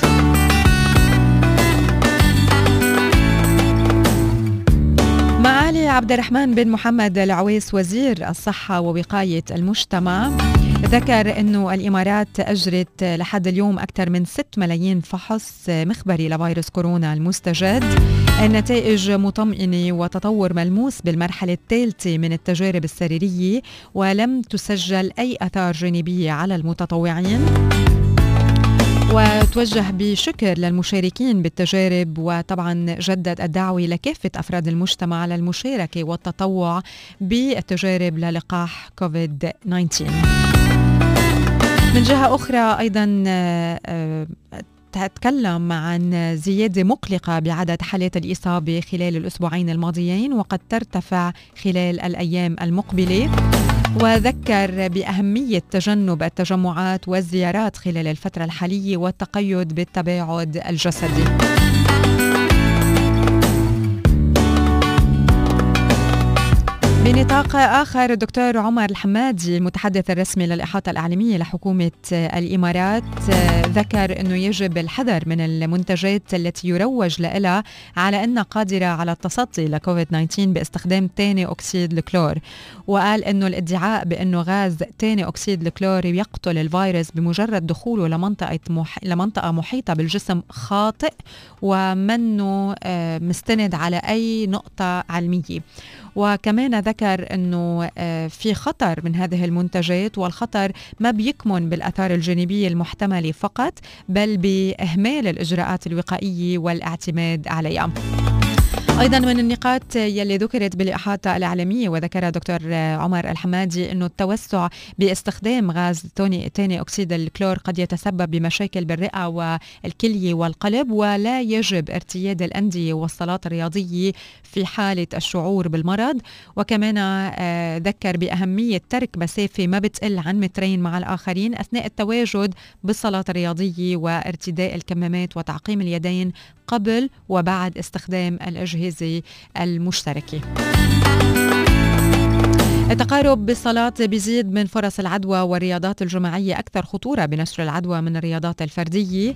معالي عبد الرحمن بن محمد العويس وزير الصحة ووقاية المجتمع. ذكر أنه الإمارات أجرت لحد اليوم أكثر من 6 ملايين فحص مخبري لفيروس كورونا المستجد. النتائج مطمئنة وتطور ملموس بالمرحلة الثالثة من التجارب السريرية ولم تسجل أي أثار جانبية على المتطوعين. وتوجه بشكر للمشاركين بالتجارب وطبعا جدد الدعوة لكافة أفراد المجتمع للمشاركة والتطوع بالتجارب للقاح كوفيد 19 من جهة أخرى أيضا آه، تتكلم عن زيادة مقلقة بعدد حالات الإصابة خلال الأسبوعين الماضيين وقد ترتفع خلال الأيام المقبلة. وذكر بأهمية تجنب التجمعات والزيارات خلال الفترة الحالية والتقيد بالتباعد الجسدي. بنطاق آخر الدكتور عمر الحمادي المتحدث الرسمي للإحاطة الإعلامية لحكومة الإمارات. ذكر أنه يجب الحذر من المنتجات التي يروج لها على أنها قادرة على التصدي لكوفيد 19 باستخدام ثاني أكسيد الكلور. وقال أنه الادعاء بأنه غاز ثاني أكسيد الكلور يقتل الفيروس بمجرد دخوله لمنطقة, مح... لمنطقة محيطة بالجسم خاطئ ومنه آه، مستند على أي نقطة علمية. وكمان ذكر أنه آه، في خطر من هذه المنتجات والخطر ما بيكمن بالآثار الجانبية المحتملة فقط بل بإهمال الإجراءات الوقائية والاعتماد عليها. أيضا من النقاط يلي ذكرت بالإحاطة الاعلاميه وذكرها دكتور عمر الحمادي إنه التوسع باستخدام غاز ثاني أكسيد الكلور قد يتسبب بمشاكل بالرئة والكليه والقلب ولا يجب ارتياد الأندية والصالات الرياضيه في حالة الشعور بالمرض. وكمان آه، ذكر بأهمية ترك مسافة ما بتقل عن مترين مع الآخرين أثناء التواجد بالصالات الرياضيه وارتداء الكمامات وتعقيم اليدين قبل وبعد استخدام الأجهزة المشتركة التقارب بالصلاة بيزيد من فرص العدوى والرياضات الجماعية أكثر خطورة بنشر العدوى من الرياضات الفردية.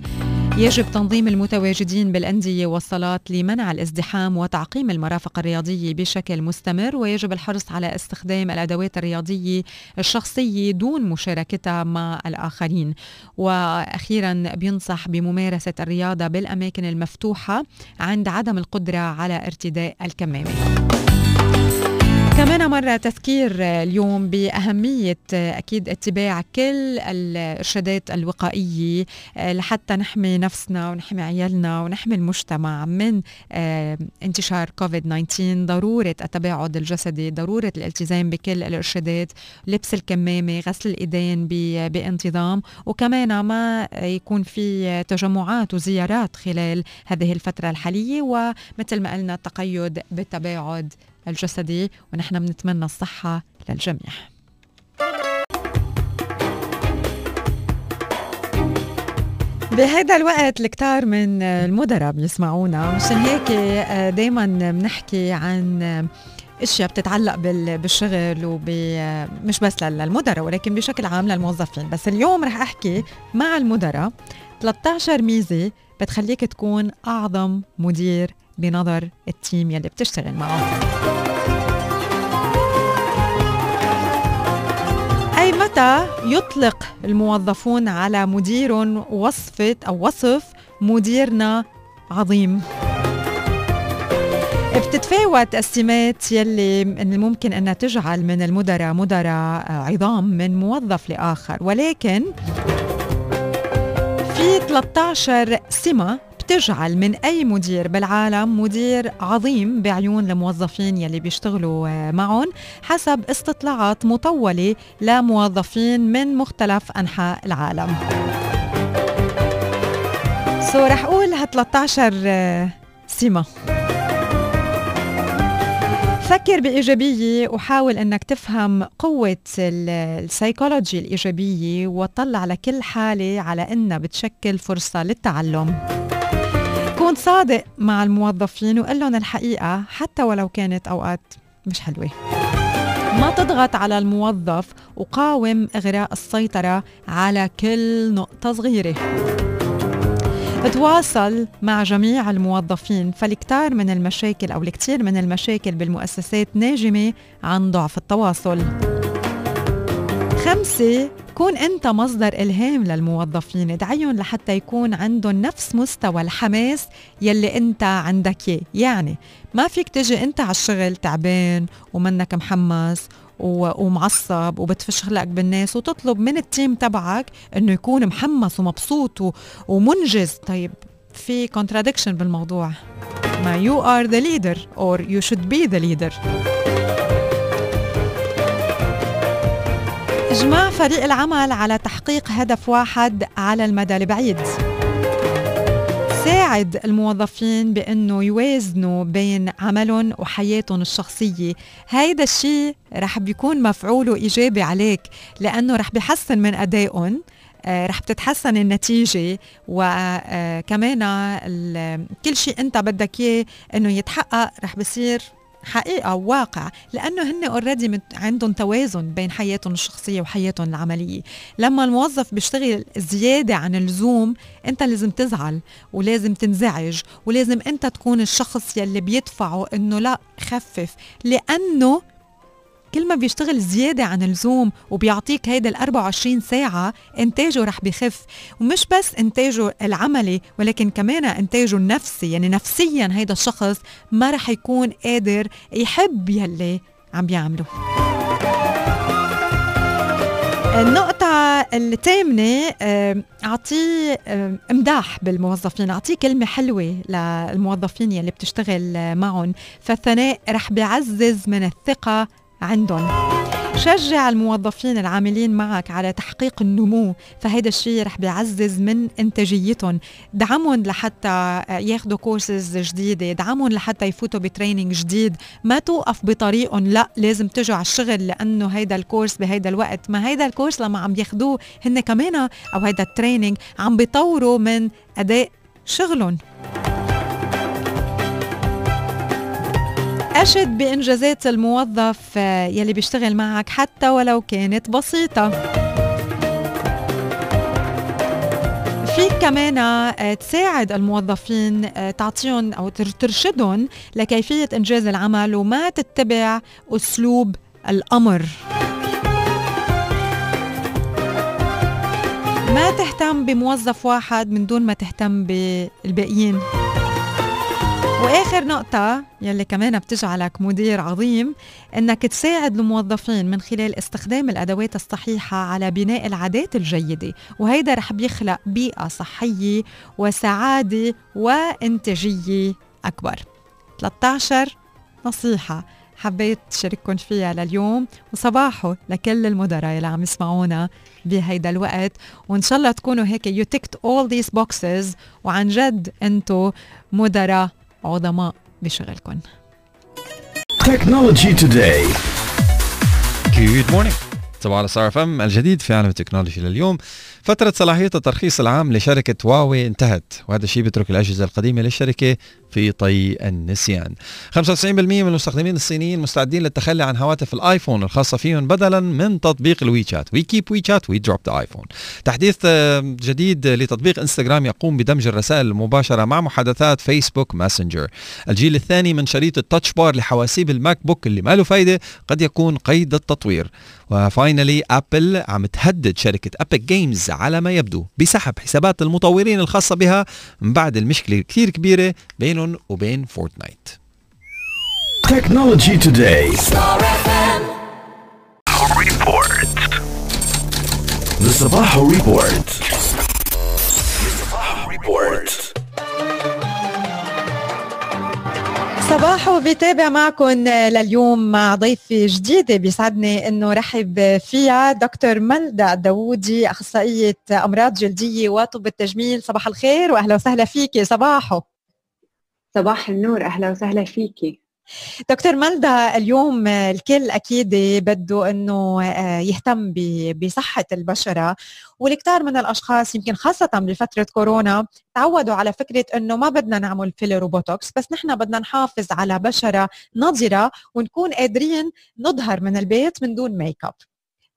يجب تنظيم المتواجدين بالأندية والصلاة لمنع الازدحام وتعقيم المرافق الرياضية بشكل مستمر ويجب الحرص على استخدام الأدوات الرياضية الشخصية دون مشاركتها مع الآخرين. وأخيرا بينصح بممارسة الرياضة بالأماكن المفتوحة عند عدم القدرة على ارتداء الكمامة. كمان مرة تذكير اليوم بأهمية أكيد اتباع كل الإرشادات الوقائية لحتى نحمي نفسنا ونحمي عيالنا ونحمي المجتمع من آه، انتشار كوفيد 19 ضرورة التباعد الجسدي ضرورة الالتزام بكل الإرشادات لبس الكمامة غسل الإيدين بانتظام. وكمان ما يكون في تجمعات وزيارات خلال هذه الفترة الحالية. ومثل ما قلنا التقيد بالتباعد الجسدي ونحن بنتمنى الصحة للجميع. بهذا الوقت الكتار من المدراء بيسمعونا مشان هيك آه، دايما بنحكي عن أشياء بتتعلق بالشغل وب مش بس للمدراء ولكن بشكل عام للموظفين. بس اليوم رح أحكي مع المدراء 13 ميزة بتخليك تكون أعظم مدير بنظر التيم يلي بتشتغل معه. أي متى يطلق الموظفون على مدير وصفة أو وصف مديرنا عظيم؟ بتتفاوت السمات يلي من الممكن أنها تجعل من المدراء مدراء عظام من موظف لآخر ولكن في 13 سمة بتجعل من أي مدير بالعالم مدير عظيم بعيون الموظفين يلي بيشتغلوا آه، معهم حسب استطلاعات مطولة لموظفين من مختلف أنحاء العالم. سو رح أقول ها 13 آه، سمة فكر بإيجابية وحاول أنك تفهم قوة السيكولوجية الإيجابية وطلع على كل حالة على أنها بتشكل فرصة للتعلم. كون صادق مع الموظفين وقل لهم الحقيقة حتى ولو كانت أوقات مش حلوة. ما تضغط على الموظف وقاوم إغراء السيطرة على كل نقطة صغيرة. تواصل مع جميع الموظفين فالكتار من المشاكل أو الكثير من المشاكل بالمؤسسات ناجمة عن ضعف التواصل. خمسة كون أنت مصدر إلهام للموظفين. ادعيهم لحتى يكون عندهم نفس مستوى الحماس يلي أنت عندك إياه. يعني ما فيك تجي أنت على الشغل تعبان ومنك محمس ومعصب وبتفش خلقك بالناس وتطلب من التيم تبعك إنه يكون محمس ومبسوط ومنجز. طيب في contradiction بالموضوع. ما you are the leader or you should be the leader. إجماع فريق العمل على تحقيق هدف واحد على المدى البعيد. ساعد الموظفين بأنه يوازنوا بين عملهم وحياتهم الشخصية. هيدا الشيء رح بيكون مفعوله إيجابي عليك لأنه رح بيحسن من أدائهم آه، رح بتتحسن النتيجة وكمان آه، كل شيء أنت بدك إياه إنه يتحقق رح بصير حقيقة وواقع لأنه هن اوريدي عندهم توازن بين حياتهم الشخصية وحياتهم العملية. لما الموظف بيشتغل زيادة عن اللزوم أنت لازم تزعل ولازم تنزعج ولازم أنت تكون الشخص يلي بيدفعه إنه لا خفف. لأنه كل ما بيشتغل زيادة عن اللزوم وبيعطيك هيدا ال 24 ساعة إنتاجه رح بخف. ومش بس إنتاجه العملي ولكن كمان إنتاجه النفسي. يعني نفسيا هيدا الشخص ما رح يكون قادر يحب يلي عم بيعمله. النقطة الثامنة أعطيه إمداح بالموظفين. أعطيه كلمة حلوة للموظفين يلي بتشتغل معهم. فالثناء رح بيعزز من الثقة عندهم. شجع الموظفين العاملين معك على تحقيق النمو فهيدا الشيء رح بيعزز من إنتاجيتهم. دعمهم لحتى ياخذوا كورسز جديدة دعمهم لحتى يفوتوا ب training جديد. ما توقف بطريقهم لا لازم تجوا على الشغل لأنه هيدا ال course بهيدا الوقت. ما هيدا ال course لما عم ياخذوه هن كمان أو هيدا ال training عم بيطوروا من أداء شغلهم. أشد بإنجازات الموظف آه، يلي بيشتغل معك حتى ولو كانت بسيطة. فيك كمان آه، تساعد الموظفين آه، تعطيهم أو ترشدهم لكيفية إنجاز العمل وما تتبع أسلوب الأمر. ما تهتم بموظف واحد من دون ما تهتم بالباقيين. وآخر نقطة يلي كمان بتجعلك مدير عظيم إنك تساعد الموظفين من خلال استخدام الأدوات الصحيحة على بناء العادات الجيدة. وهيدا رح بيخلق بيئة صحية وسعادة وإنتاجية أكبر. 13 نصيحة حبيت شارككم فيها لليوم وصباحو لكل المدراء اللي عم يسمعونا بهيدا الوقت. وإن شاء الله تكونوا هيك you ticked all these boxes وعن جد أنتو مدراء عظماء بشغلكم Technology Today Good morning. صباحو على ستار أف إم الجديد في عالم التكنولوجيا لليوم. فترة صلاحية الترخيص العام لشركة هواوي انتهت وهذا الشيء بيترك الأجهزة القديمة للشركة في طي النسيان. 95% من المستخدمين الصينيين مستعدين للتخلي عن هواتف الآيفون الخاصة فيهم بدلا من تطبيق الوي شات we keep وي شات we drop the آيفون تحديث آه، جديد لتطبيق إنستغرام يقوم بدمج الرسائل المباشرة مع محادثات فيسبوك ماسنجر الجيل الثاني من شريط ال Touch Bar لحواسيب الماك بوك اللي ما له فايدة قد يكون قيد التطوير. و finally ابل عم تهدد شركة إبيك جيمز على ما يبدو بسحب حسابات المطورين الخاصة بها من بعد المشكلة الكثير كبيرة بينهم وبين فورتنايت توداي The Sabaho Report. The Sabaho Report. صباحو بتابع معكم لليوم مع ضيفة جديدة بيسعدني إنه رحب فيها دكتور ملدة داوودي أخصائية أمراض جلدية وطب التجميل. صباح الخير وأهلا وسهلا فيكي صباحو. صباح النور أهلا وسهلا فيكي دكتور ملدا اليوم الكل أكيد بده إنه آه، يهتم بصحة البشرة والكثار من الأشخاص يمكن خاصة بفترة كورونا تعودوا على فكرة إنه ما بدنا نعمل filler وبوتوكس بس نحن بدنا نحافظ على بشرة نضره ونكون قادرين نظهر من البيت من دون ميك اب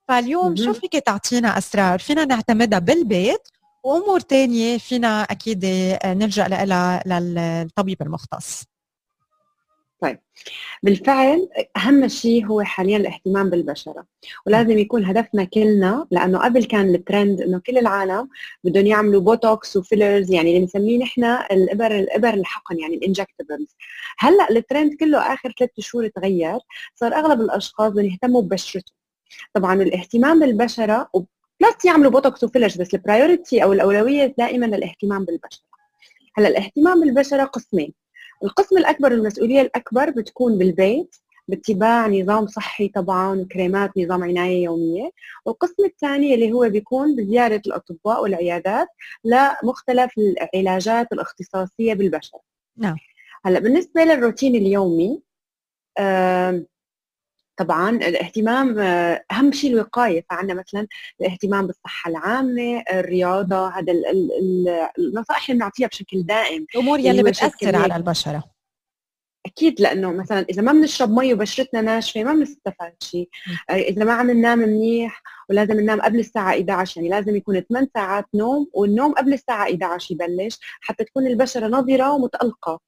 فاليوم شو فيك تعطينا أسرار؟ فينا نعتمدها بالبيت وأمور تانية فينا أكيد آه، نلجأ لها للطبيب المختص. طيب. بالفعل أهم شيء هو حاليا الاهتمام بالبشرة ولازم يكون هدفنا كلنا لأنه قبل كان الترند إنه كل العالم بدهم يعملوا بوتوكس و fillers يعني اللي بنسميه نحن الإبر الإبر الحقن يعني ال injectables هلأ الترند كله آخر ثلاث شهور تغير صار أغلب الأشخاص بدهم يهتموا ببشرتهم. طبعا الاهتمام بالبشرة plus يعملوا بوتوكس و fillers بس ال priority أو الأولوية دائما الاهتمام بالبشرة. هلأ الاهتمام بالبشرة قسمين. القسم الأكبر المسؤولية الأكبر بتكون بالبيت باتباع نظام صحي طبعا وكريمات نظام عناية يومية. والقسم الثاني اللي هو بيكون بزيارة الأطباء والعيادات لمختلف العلاجات الاختصاصية بالبشره نعم. هلأ بالنسبة للروتين اليومي آه طبعا الاهتمام آه، أهم شيء الوقاية. فعندنا مثلا الاهتمام بالصحة العامة الرياضة هذا النصائح اللي بنعطيها بشكل دائم الأمور يلي بتأثر على البشرة. أكيد لأنه مثلا إذا ما بنشرب مي وبشرتنا ناشفة ما بنستفاد شيء. آه، إذا ما عم ننام منيح ولازم ننام قبل الساعة 11 يعني لازم يكون 8 ساعات نوم والنوم قبل الساعة 11 يبلش حتى تكون البشرة نضرة ومتألقة.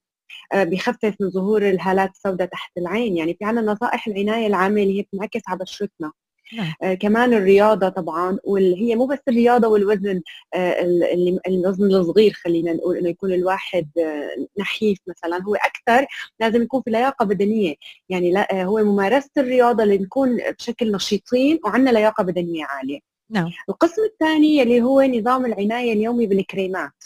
آه، بيخفف من ظهور الهالات السوداء تحت العين. يعني في عنا نصائح العناية العامة اللي هي بتنعكس على بشرتنا نعم. آه كمان الرياضة طبعا واللي هي مو بس الرياضة والوزن آه اللي الوزن الصغير خلينا نقول إنه يكون الواحد آه نحيف مثلا. هو أكثر لازم يكون في لياقة بدنية. يعني لا آه هو ممارسة الرياضة اللي نكون بشكل نشيطين وعندنا لياقة بدنية عالية. نعم. القسم الثاني اللي هو نظام العناية اليومي بالكريمات.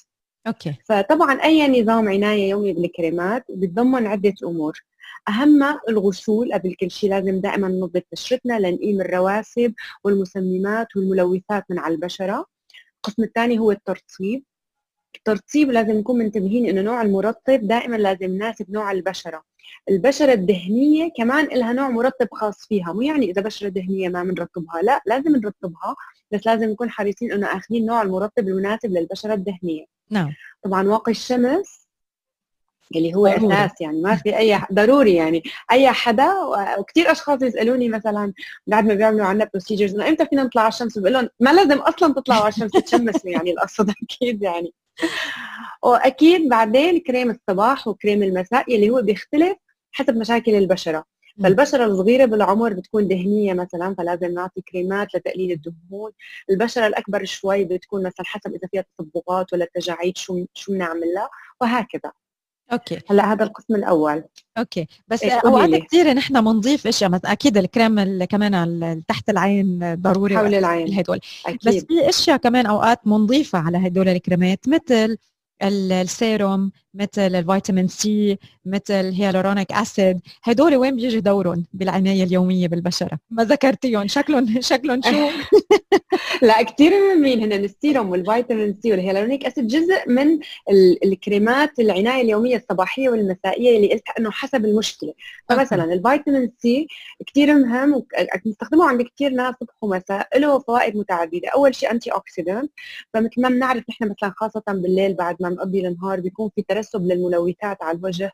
أوكي. فطبعا أي نظام عناية يومي بالكريمات بتضمن عدة أمور. اهمها الغسول قبل كل شيء لازم دائما ننظف بشرتنا لنقيم الرواسب والمسممات والملوثات من على البشرة. القسم الثاني هو الترطيب. الترطيب لازم نكون منتبهين إنه نوع المرطب دائما لازم يناسب نوع البشرة. البشرة الدهنية كمان لها نوع مرطب خاص فيها. مو يعني إذا بشرة دهنية ما بنرطبها لا لازم نرطبها بس لازم نكون حريصين إنه آخذين نوع المرطب المناسب للبشرة الدهنية. نعم. طبعا واقي الشمس اللي هو ضروري. أساس يعني ما في أي ضروري يعني. أي حدا وكثير أشخاص يسألوني مثلا بعد ما بيعملوا عنا بروسيجرز إنه إمتى فينا نطلع على الشمس؟ بقول لهم ما لازم أصلا تطلعوا على الشمس تشمسوا يعني القصد أكيد يعني. وأكيد بعدين كريم الصباح وكريم المساء اللي هو بيختلف حسب مشاكل البشرة. فالبشرة الصغيرة بالعمر بتكون دهنية مثلا فلازم نعطي كريمات لتقليل الدهون، البشرة الأكبر شوي بتكون مثلا حسب إذا فيها تصبغات ولا تجاعيد شو شو بنعمل لها وهكذا. Okay. هلا هذا القسم الأول. Okay. بس أوقات كثير نحن بنضيف اشياء مثلا أكيد الكريم كمان تحت العين ضروري حول العين. هدول بس في أشياء كمان أوقات بنضيفها على هدول الكريمات مثل السيروم مثل الفيتامين C مثل hyaluronic acid. هدول وين بيجي دورهم؟ بالعناية اليومية بالبشرة. ما ذكرتيهم. شكلهم شكلهم شو؟ لا كثير مهمين. هن السيروم والفيتامين C وال hyaluronic acid جزء من الكريمات العناية اليومية الصباحية والمسائية اللي قلت إنه حسب المشكلة. فمثلا الفيتامين C كثير مهم بنستخدمه عند كثير ناس صبح ومساء له فوائد متعددة. أول شيء antioxidant. فمثل ما بنعرف نحن مثلا خاصة بالليل بعد ما نقضي النهار بيكون في ترسب للملوثات على الوجه.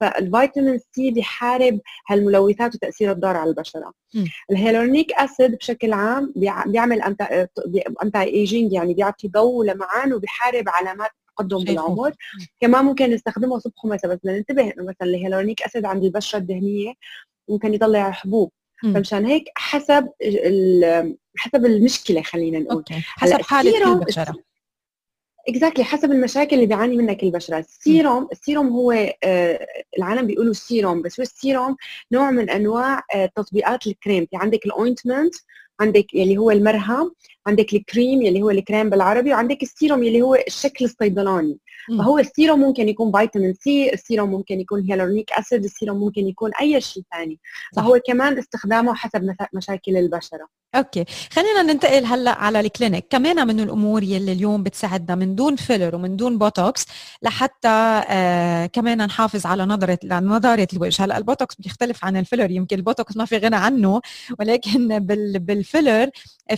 فالفيتامين C بيحارب هالملوثات وتاثيرها الضار على البشرة. ال hyaluronic acid بشكل عام بيعمل anti-aging يعني بيعطي ضوء ولمعان وبيحارب علامات التقدم بالعمر. كمان ممكن نستخدمه صبح ومساء بس بدنا ننتبه إنه مثلا ال hyaluronic acid عند البشرة الدهنية ممكن يطلع حبوب. فمشان هيك حسب حسب المشكلة خلينا نقول. Okay. حسب حالة البشرة. Exactly حسب المشاكل اللي بيعاني منها كل بشره ال serum ال serum هو آه العالم بيقولوا السيروم بس هو السيروم نوع من أنواع آه تطبيقات الكريم. في عندك ال ointment عندك اللي هو المرهم عندك الكريم يلي هو الكريم بالعربي وعندك السيروم يلي هو الشكل الصيدلاني. فهو السيروم ممكن يكون فيتامين C ال serum ممكن يكون hyaluronic acid ال serum ممكن يكون أي شيء ثاني. فهو كمان استخدامه حسب مشاكل البشرة. Okay. خلينا ننتقل هلأ على ال clinic. كمان من الأمور يلي اليوم بتساعدنا من دون filler ومن دون بوتوكس لحتى آه كمان نحافظ على نظره نضاره الوجه. هلأ البوتوكس بيختلف عن ال filler. يمكن البوتوكس ما في غنى عنه ولكن بال بال filler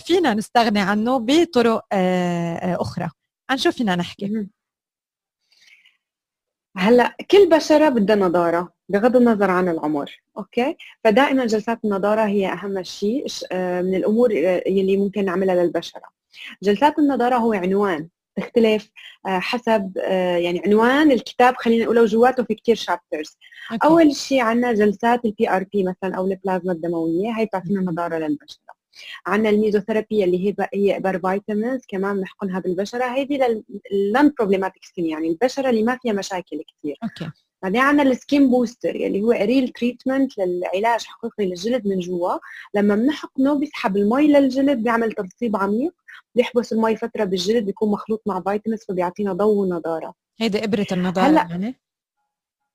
فينا نستغني عنه بطرق آه آه أخرى. عن شو فينا نحكي. هلأ كل بشرة بدها نضارة بغض النظر عن العمر okay؟ فدائما جلسات النضارة هي أهم شيء آه، من الأمور يلي ممكن نعملها للبشرة. جلسات النضارة هو عنوان تختلف حسب يعني عنوان الكتاب خلينا نقوله جواته في كثير chapters okay. أول شيء عندنا جلسات ال PRP مثلا أو البلازما الدموية هي بتعطينا نضارة للبشرة. عندنا الميزوثيرابي اللي هي هي عباره vitamins كمان بنحقنها بالبشرة. هذه لل non problematic skin يعني. البشرة اللي ما فيها مشاكل كثير okay. بعدين عندنا ال skin booster اللي هو real treatment للعلاج حقيقي للجلد من جوا. لما بنحقنه بيسحب المي للجلد بيعمل ترطيب عميق بيحبس المي فترة بالجلد بيكون مخلوط مع vitamins فبيعطينا ضوء ونضارة. هيدي إبرة النضارة هلأ يعني.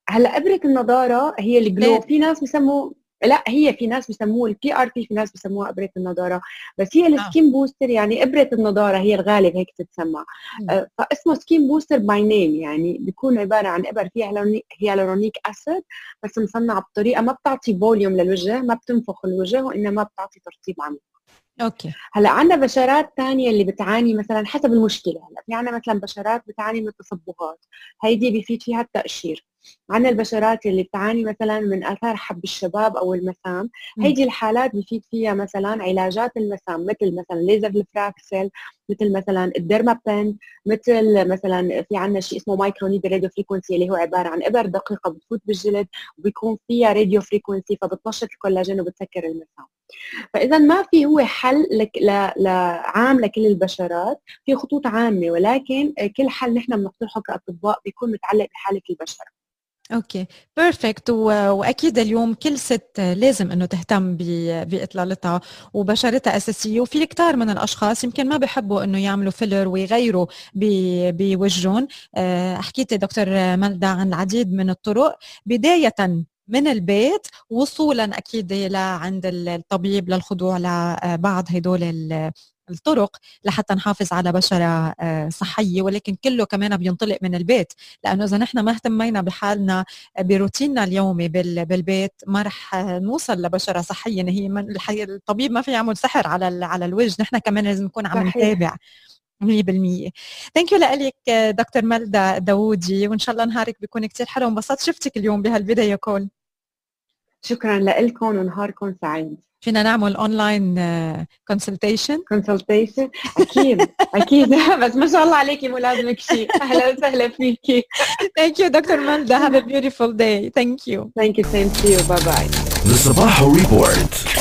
هلأ إبرة النضارة هي ال glow؟ في ناس بسموه لا هي في ناس بسموه ال PRP في ناس بسموها إبرة النضارة. بس هي ال skin booster يعني إبرة النضارة هي الغالب هيك تتسمى. آه، فاسمه skin booster by name يعني بيكون عبارة عن إبر فيها hyaluronic acid بس مصنعة بطريقة ما بتعطي volume للوجه ما بتنفخ الوجه وإنما بتعطي ترطيب عميق okay. هلأ عندنا بشرات ثانية اللي بتعاني مثلا حسب المشكلة. هلأ في عندنا مثلا بشرات بتعاني من التصبغات. هيدي بيفيد فيها التقشير عندنا البشرات اللي بتعاني مثلا من آثار حب الشباب أو المسام. هيدي الحالات بيفيد فيها مثلا علاجات المسام مثل مثلا ليزر ال fraxel مثل مثلا ال dermapen مثل مثلا في عندنا شيء اسمه micro needle radio frequency اللي هو عبارة عن إبر دقيقة بتفوت بالجلد وبيكون فيها radio frequency فبتنشط الكولاجين وبتسكر المسام. فإذا ما في هو حل لك ل- لعام لكل البشرات في خطوط عامة ولكن كل حل نحن بنقترحه كأطباء بيكون متعلق بحالة البشره okay perfect وأكيد اليوم كل ست لازم إنه تهتم بإطلالتها وبشرتها أساسية. وفي كتار من الأشخاص يمكن ما بحبوا إنه يعملوا فيلر ويغيروا بوجههم. آه، حكيتي دكتور ملدا عن العديد من الطرق. بداية من البيت وصولا أكيد لعند الطبيب للخضوع لبعض هدول ال- الطرق لحتى نحافظ على بشرة آه، صحية ولكن كله كمان بينطلق من البيت. لأنه إذا نحن ما اهتمينا بحالنا بروتيننا اليومي بال- بالبيت ما رح نوصل لبشرة صحية. هي من الحقيقة الطبيب ما في يعمل سحر على على الوجه. نحن كمان لازم نكون عم. نتابع 100% thank you لك دكتور ملدا داوودي وإن شاء الله نهارك بيكون كتير حلو. انبسطت شفتك اليوم بهال video call شكرا لكم ونهاركم سعيد. فينا نعمل online consultation consultation أكيد أكيد. بس ما شاء الله عليكي مو لازمك شيء. أهلا وسهلا فيكي. Thank you دكتور ملدا have a beautiful day thank you thank you same to you bye bye Report.